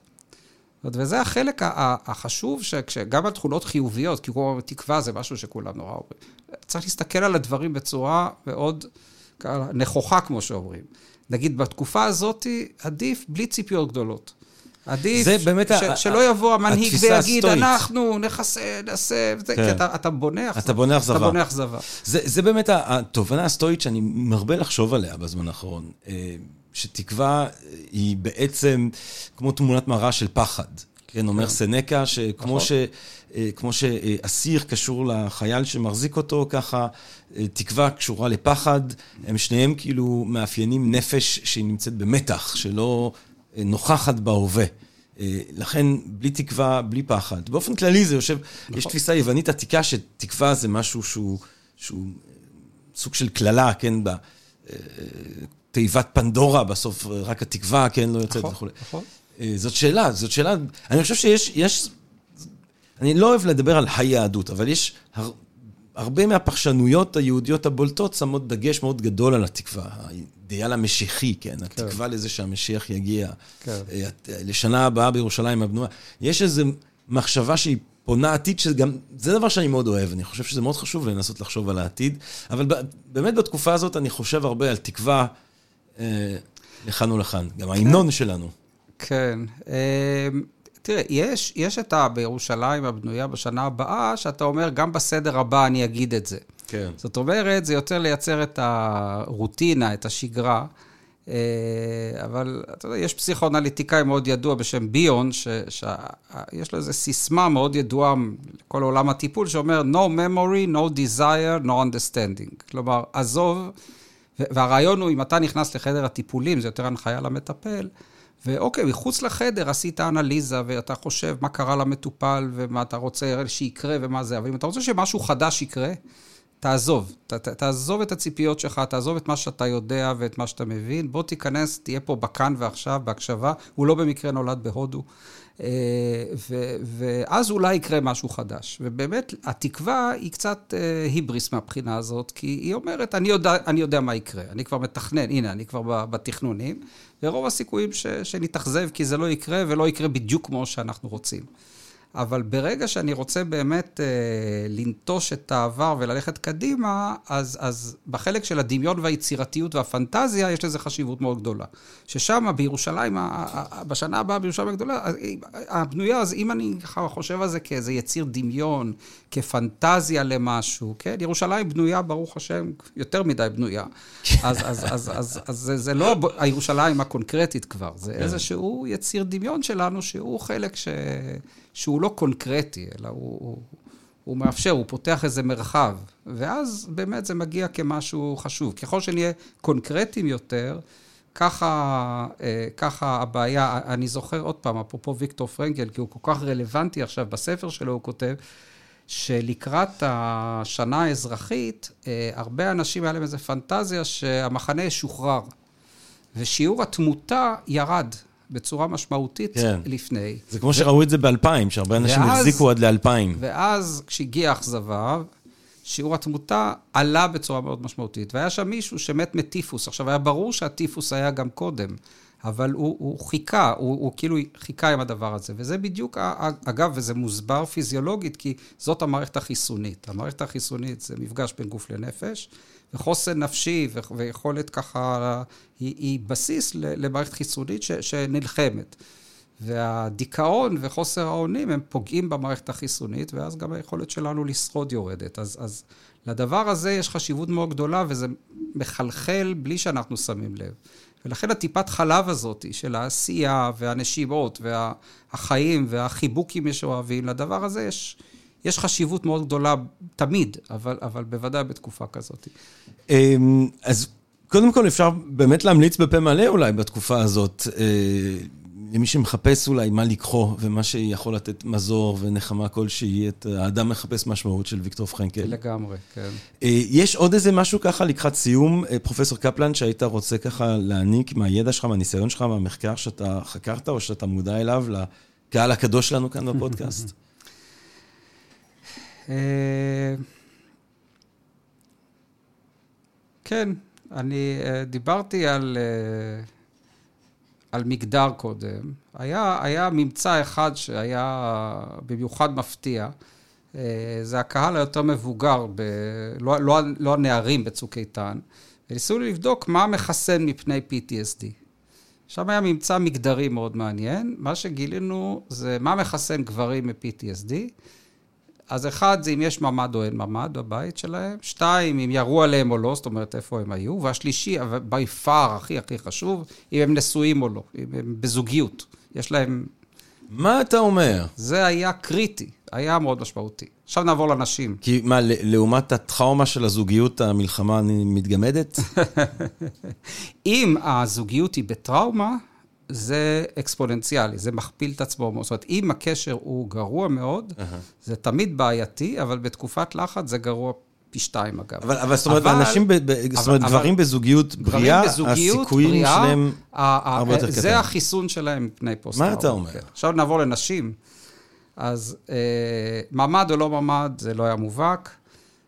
וזה החלק החשוב, שגם על תכונות חיוביות, כי כמו תקווה זה משהו שכולם נורא אומרים. צריך להסתכל על הדברים בצורה מאוד נכוחה, כמו שאומרים. נגיד, בתקופה הזאת, עדיף בלי ציפיות גדולות. עדיף זה באמת ש, ה... שלא יבוא המנהיג ויגיד, הסטורית. אנחנו נחסה, נעשה, כן. כי אתה, אתה בונה אכזבה. אתה בונה אכזבה. אתה בונה אכזבה. זה, זה באמת התובנה הסטואית שאני מרבה לחשוב עליה בזמן האחרון. אה, שתקווה היא בעצם כמו תמונת מראה של פחד. כן, אומר סנקה, שכמו נכון. ש... אה, כמו שאסיר קשור לחייל שמחזיק אותו, ככה אה, תקווה קשורה לפחד. הם שניהם כאילו מאפיינים נפש שהיא נמצאת במתח, שלא אה, נוכחת בהווה. אה, לכן, בלי תקווה, בלי פחד. באופן כללי זה יושב, יש תפיסה יוונית עתיקה שתקווה זה משהו שהוא, שהוא אה, סוג של קללה, כן, בתיבת פנדורה, בסוף רק התקווה, כן, לא יוצאת נכון, וכולי. נכון. אה, זאת שאלה, זאת שאלה, אני חושב שיש, יש, אני לא אוהב לדבר על היהדות, אבל יש הר, הרבה מהפרשנויות היהודיות הבולטות שמות דגש מאוד גדול על התקווה, האידיאל המשיחי, כן, התקווה לזה שהמשיח יגיע, כן. אה, לשנה הבאה בירושלים הבנויה. יש איזו מחשבה שהיא פונה עתיד, שגם, זה דבר שאני מאוד אוהב, אני חושב שזה מאוד חשוב לנסות לחשוב על העתיד, אבל באמת בתקופה הזאת אני חושב הרבה על תקווה אה, לכאן ולכאן, גם ההמנון שלנו. כן. אמ, תראה, יש, יש את ה... בירושלים הבנויה בשנה הבאה, שאתה אומר, גם בסדר הבא אני אגיד את זה. כן. זאת אומרת, זה יותר לייצר את הרוטינה, את השגרה. אה, אבל אתה יודע, יש פסיכואנליטיקאי מאוד ידוע בשם ביון, שיש לו איזו סיסמה מאוד ידועה לכל עולם הטיפול, שאומר, no memory, no desire, no understanding. כלומר, עזוב, והרעיון הוא, אם אתה נכנס לחדר הטיפולים, זה יותר הנחיה למטפל, ואוקיי, מחוץ לחדר עשית אנליזה, ואתה חושב מה קרה למטופל, ומה אתה רוצה שיקרה ומה זה, אבל אם אתה רוצה שמשהו חדש יקרה, תעזוב. ת, ת, תעזוב את הציפיות שלך, תעזוב את מה שאתה יודע ואת מה שאתה מבין. בוא תיכנס, תהיה פה בכאן ועכשיו, בהקשבה. הוא לא במקרה נולד בהודו. אה, ו, ואז אולי יקרה משהו חדש. ובאמת, התקווה היא קצת אה, היבריס מהבחינה הזאת, כי היא אומרת, אני יודע, אני יודע מה יקרה. אני כבר מתכנן, הנה, אני כבר בתכנונים, ורוב הסיכויים ש, שנתאכזב, כי זה לא יקרה, ולא יקרה בדיוק כמו שאנחנו רוצים. אבל ברגע שאני רוצה באמת אה, לנטוש את העבר וללכת קדימה, אז, אז בחלק של הדמיון והיצירתיות והפנטזיה, יש לזה חשיבות מאוד גדולה. ששם, בירושלים, ה- ה- ה- בשנה הבאה בירושלים הגדולה, אה, הבנויה, אז אם אני חושב על זה כאיזה יציר דמיון, כפנטזיה למשהו, כן? ירושלים בנויה, ברוך השם, יותר מדי בנויה. אז, אז, אז, אז, אז זה, זה לא הירושלים הקונקרטית כבר, זה איזשהו יציר דמיון שלנו, שהוא חלק ש... שהוא לא קונקרטי, אלא הוא, הוא, הוא מאפשר, הוא פותח איזה מרחב, ואז באמת זה מגיע כמשהו חשוב. ככל שנהיה קונקרטיים יותר, ככה, אה, ככה הבעיה, אני זוכר עוד פעם, אפרופו ויקטור פרנקל, כי הוא כל כך רלוונטי עכשיו, בספר שלו הוא כותב, שלקראת השנה האזרחית, אה, הרבה אנשים היה להם איזו פנטזיה שהמחנה ישוחרר, ושיעור התמותה ירד בצורה משמעותית כן. לפני. זה כמו שראו את זה באלפיים, שהרבה אנשים ואז- החזיקו עד לאלפיים. ואז כשהגיעה האכזבה, שיעור התמותה עלה בצורה מאוד משמעותית. והיה שם מישהו שמת מטיפוס. עכשיו, היה ברור שהטיפוס היה גם קודם, אבל הוא, הוא חיכה, הוא, הוא כאילו חיכה עם הדבר הזה. וזה בדיוק, אגב, וזה מוסבר פיזיולוגית, כי זאת המערכת החיסונית. המערכת החיסונית זה מפגש בין גוף לנפש, וחוסן נפשי ו- ויכולת ככה, היא, היא בסיס למערכת חיסונית ש, שנלחמת. והדיכאון וחוסר האונים הם פוגעים במערכת החיסונית, ואז גם היכולת שלנו לשרוד יורדת. אז, אז לדבר הזה יש חשיבות מאוד גדולה, וזה מחלחל בלי שאנחנו שמים לב. ולכן הטיפת חלב הזאת של העשייה והנשימות והחיים והחיבוקים משואבים, לדבר הזה יש, יש חשיבות מאוד גדולה תמיד, אבל, אבל בוודאי בתקופה כזאת. אמ, אז קודם כל אפשר באמת להמליץ בפה מלא אולי בתקופה הזאת, אה, למי שמחפש אולי מה לקחו ומה שיכול לתת מזור ונחמה כלשהי, את האדם מחפש משמעות של ויקטור פרנקל. לגמרי, כן. אה, יש עוד איזה משהו ככה לקראת סיום, אה, פרופסור קפלן, שהיית רוצה ככה להעניק מהידע שלך, מהניסיון שלך, מהמחקר שאתה חקרת או שאתה מודע אליו, לקהל הקדוש שלנו כאן בפודקאסט? אה, כן, אני אה, דיברתי על, אה, על מגדר קודם. היה, היה ממצא אחד שהיה במיוחד מפתיע. זה הקהל היותר מבוגר, ב, לא, לא, לא הנערים בצוק איתן. וניסו לבדוק מה מחסן מפני PTSD. שם היה ממצא מגדרי מאוד מעניין. מה שגילינו זה מה מחסן גברים מ-PTSD. אז אחד, זה אם יש ממ"ד או אין ממ"ד בבית שלהם. שתיים, אם ירו עליהם או לא, זאת אומרת, איפה הם היו. והשלישי, by far, הכי הכי חשוב, אם הם נשואים או לא, אם הם בזוגיות. יש להם... מה אתה אומר? זה היה קריטי, היה מאוד משמעותי. עכשיו נעבור לנשים. כי מה, לעומת הטראומה של הזוגיות, המלחמה מתגמדת? אם הזוגיות היא בטראומה, זה אקספוננציאלי, זה מכפיל את עצמו. זאת אומרת, אם הקשר הוא גרוע מאוד, uh-huh. זה תמיד בעייתי, אבל בתקופת לחץ זה גרוע פי שתיים, אגב. אבל, אבל זאת אומרת, אבל, אנשים, ב, ב, זאת אומרת, גברים בזוגיות בריאה, הסיכויים בריאה, שלהם הרבה יותר קטן. זה החיסון שלהם מפני פוסט מה אתה אומר? כן. עכשיו נעבור לנשים. אז אה, ממ"ד או לא ממ"ד, זה לא היה מובהק.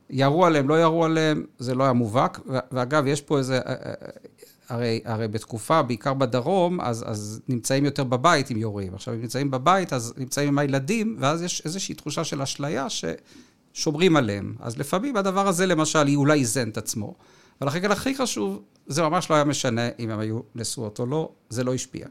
ירו עליהם, לא ירו עליהם, זה לא היה מובהק. ואגב, יש פה איזה... הרי, הרי בתקופה, בעיקר בדרום, אז, אז נמצאים יותר בבית עם יורים. עכשיו, אם נמצאים בבית, אז נמצאים עם הילדים, ואז יש איזושהי תחושה של אשליה ששומרים עליהם. אז לפעמים הדבר הזה, למשל, אולי איזן את עצמו. אבל הכי, הכי חשוב, זה ממש לא היה משנה אם הם היו נשואות או לא, זה לא השפיע.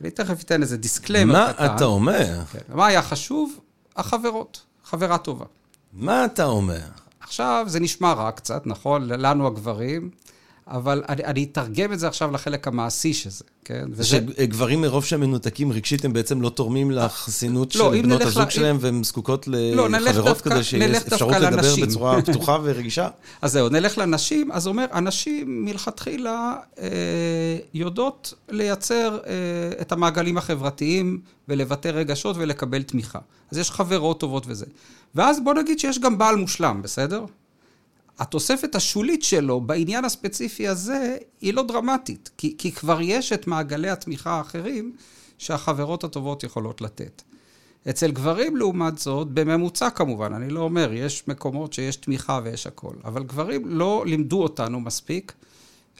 אני תכף אתן איזה דיסקלמר מה קטן. מה אתה אומר? כן. מה היה חשוב? החברות, חברה טובה. מה אתה אומר? עכשיו, זה נשמע רע קצת, נכון? לנו הגברים. אבל אני, אני אתרגם את זה עכשיו לחלק המעשי שזה, כן? וזה... שגברים מרוב שהם מנותקים רגשית, הם בעצם לא תורמים לחסינות לא, של בנות הזוג ל... שלהם, והן זקוקות לא, לחברות כדי שיש אפשרות לדבר לנשים. בצורה פתוחה ורגישה? אז זהו, נלך לנשים, אז אומר, הנשים מלכתחילה אה, יודעות לייצר אה, את המעגלים החברתיים ולבטא רגשות ולקבל תמיכה. אז יש חברות טובות וזה. ואז בוא נגיד שיש גם בעל מושלם, בסדר? התוספת השולית שלו בעניין הספציפי הזה היא לא דרמטית, כי, כי כבר יש את מעגלי התמיכה האחרים שהחברות הטובות יכולות לתת. אצל גברים, לעומת זאת, בממוצע כמובן, אני לא אומר, יש מקומות שיש תמיכה ויש הכול, אבל גברים לא לימדו אותנו מספיק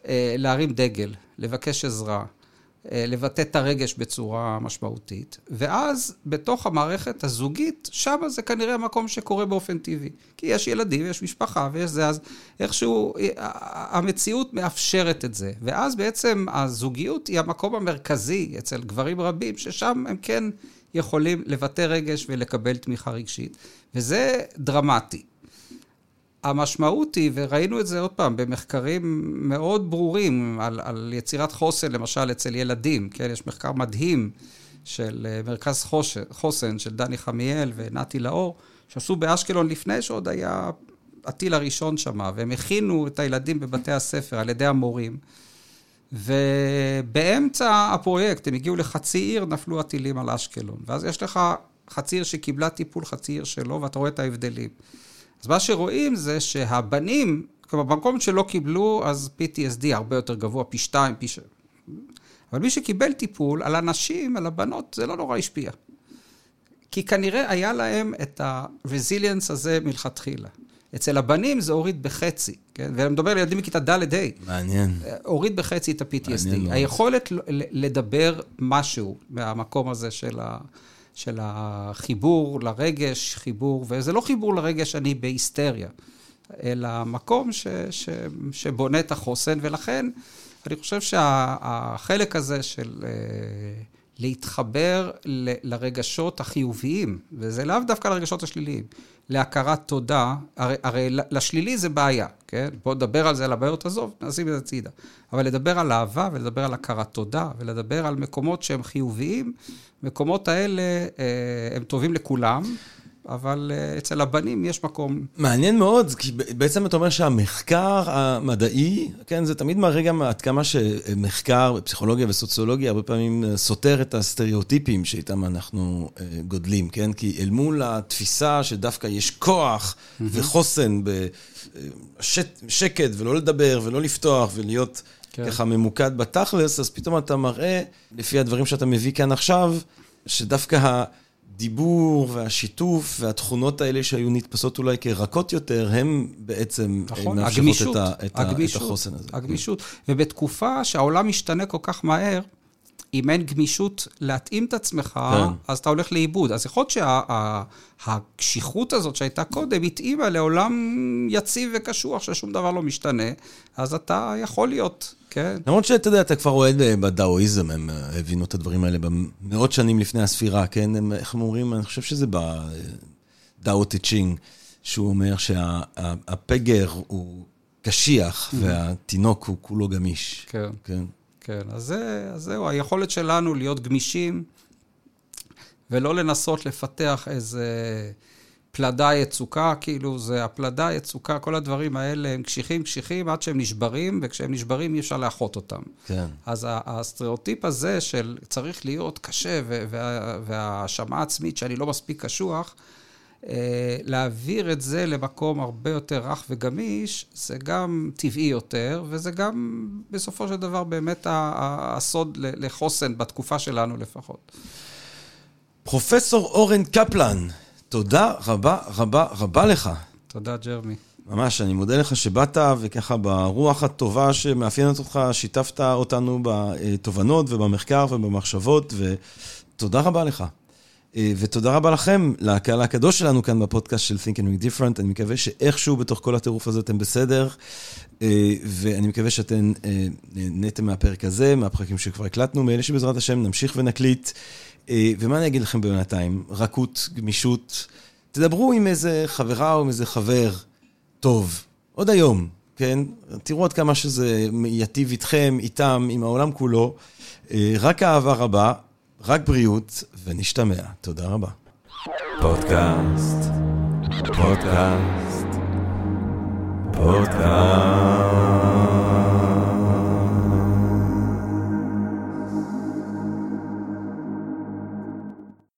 אה, להרים דגל, לבקש עזרה, לבטא את הרגש בצורה משמעותית, ואז בתוך המערכת הזוגית, שם זה כנראה המקום שקורה באופן טבעי. כי יש ילדים, יש משפחה ויש זה, אז איכשהו אה, המציאות מאפשרת את זה. ואז בעצם הזוגיות היא המקום המרכזי אצל גברים רבים, ששם הם כן יכולים לבטא רגש ולקבל תמיכה רגשית, וזה דרמטי. המשמעות היא, וראינו את זה עוד פעם במחקרים מאוד ברורים על, על יצירת חוסן, למשל אצל ילדים, כן? יש מחקר מדהים של אה, מרכז חושן, חוסן של דני חמיאל ונתי לאור, שעשו באשקלון לפני שעוד היה הטיל הראשון שם, והם הכינו את הילדים בבתי הספר על ידי המורים. ובאמצע הפרויקט, הם הגיעו לחצי עיר, נפלו הטילים על אשקלון. ואז יש לך חצי עיר שקיבלה טיפול, חצי עיר שלא, ואתה רואה את ההבדלים. אז מה שרואים זה שהבנים, כלומר, במקום שלא קיבלו, אז PTSD הרבה יותר גבוה, פי שתיים, פי ש... אבל מי שקיבל טיפול, על הנשים, על הבנות, זה לא נורא השפיע. כי כנראה היה להם את ה-resilience הזה מלכתחילה. אצל הבנים זה הוריד בחצי, כן? ואני מדבר על ילדים מכיתה ד'-ה'. מעניין. הוריד בחצי את ה-PTSD. היכולת לדבר משהו מהמקום הזה של ה... של החיבור לרגש, חיבור, וזה לא חיבור לרגש אני בהיסטריה, אלא מקום ש, ש, שבונה את החוסן, ולכן אני חושב שהחלק שה, הזה של uh, להתחבר ל, לרגשות החיוביים, וזה לאו דווקא לרגשות השליליים, להכרת תודה, הרי, הרי לשלילי זה בעיה, כן? בואו נדבר על זה, על הבעיות, עזוב, נשים את זה הצידה. אבל לדבר על אהבה ולדבר על הכרת תודה ולדבר על מקומות שהם חיוביים, מקומות האלה אה, הם טובים לכולם. אבל uh, אצל הבנים יש מקום. מעניין מאוד, כי בעצם אתה אומר שהמחקר המדעי, כן, זה תמיד מראה גם עד כמה שמחקר בפסיכולוגיה וסוציולוגיה הרבה פעמים אה, סותר את הסטריאוטיפים שאיתם אנחנו uh, גודלים, כן? כי אל מול התפיסה שדווקא יש כוח mm-hmm. וחוסן בשקט ולא לדבר ולא לפתוח ולהיות... כן. ככה ממוקד בתכלס, אז פתאום אתה מראה, לפי הדברים שאתה מביא כאן עכשיו, שדווקא הדיבור והשיתוף והתכונות האלה שהיו נתפסות אולי כרכות יותר, הם בעצם נכון, מאפשרות הגמישות, את, ה, את, הגמישות, את החוסן הזה. הגמישות. ובתקופה שהעולם משתנה כל כך מהר, אם אין גמישות להתאים את עצמך, כן. אז אתה הולך לאיבוד. אז יכול להיות שהקשיחות שה, הזאת שהייתה קודם, התאימה לעולם יציב וקשוח, ששום דבר לא משתנה, אז אתה יכול להיות, כן. למרות שאתה יודע, אתה כבר רואה בדאואיזם, הם אה, הבינו את הדברים האלה במאות שנים לפני הספירה, כן? הם, איך הם אומרים? אני חושב שזה ב... דאו טצ'ינג, שהוא אומר שהפגר הוא קשיח והתינוק הוא כולו גמיש. כן. כן. כן, אז, זה, אז זהו, היכולת שלנו להיות גמישים ולא לנסות לפתח איזה פלדה יצוקה, כאילו זה הפלדה יצוקה, כל הדברים האלה הם קשיחים קשיחים עד שהם נשברים, וכשהם נשברים אי אפשר לאחות אותם. כן. אז הסטריאוטיפ הזה של צריך להיות קשה וההאשמה העצמית שאני לא מספיק קשוח, אה, להעביר את זה למקום הרבה יותר רך וגמיש, זה גם טבעי יותר, וזה גם בסופו של דבר באמת הסוד לחוסן, בתקופה שלנו לפחות. פרופסור אורן קפלן, תודה רבה רבה רבה לך. תודה, ג'רמי. ממש, אני מודה לך שבאת, וככה ברוח הטובה שמאפיינת אותך, שיתפת אותנו בתובנות ובמחקר ובמחשבות, ותודה רבה לך. אה, ותודה רבה לכם, לקהל הקדוש שלנו כאן בפודקאסט של Think and Make Different. אני מקווה שאיכשהו בתוך כל הטירוף הזה אתם בסדר, אה, ואני מקווה שאתם אה, נהנתם מהפרק הזה, מהפרקים שכבר הקלטנו, מאלה שבעזרת השם נמשיך ונקליט. ומה אני אגיד לכם בינתיים? רכות, גמישות. תדברו עם איזה חברה או עם איזה חבר טוב, עוד היום, כן? תראו עד כמה שזה ייטיב איתכם, איתם, עם העולם כולו. רק אהבה רבה. רק בריאות, ונשתמע. תודה רבה. פודקאסט, פודקאסט, פודקאסט.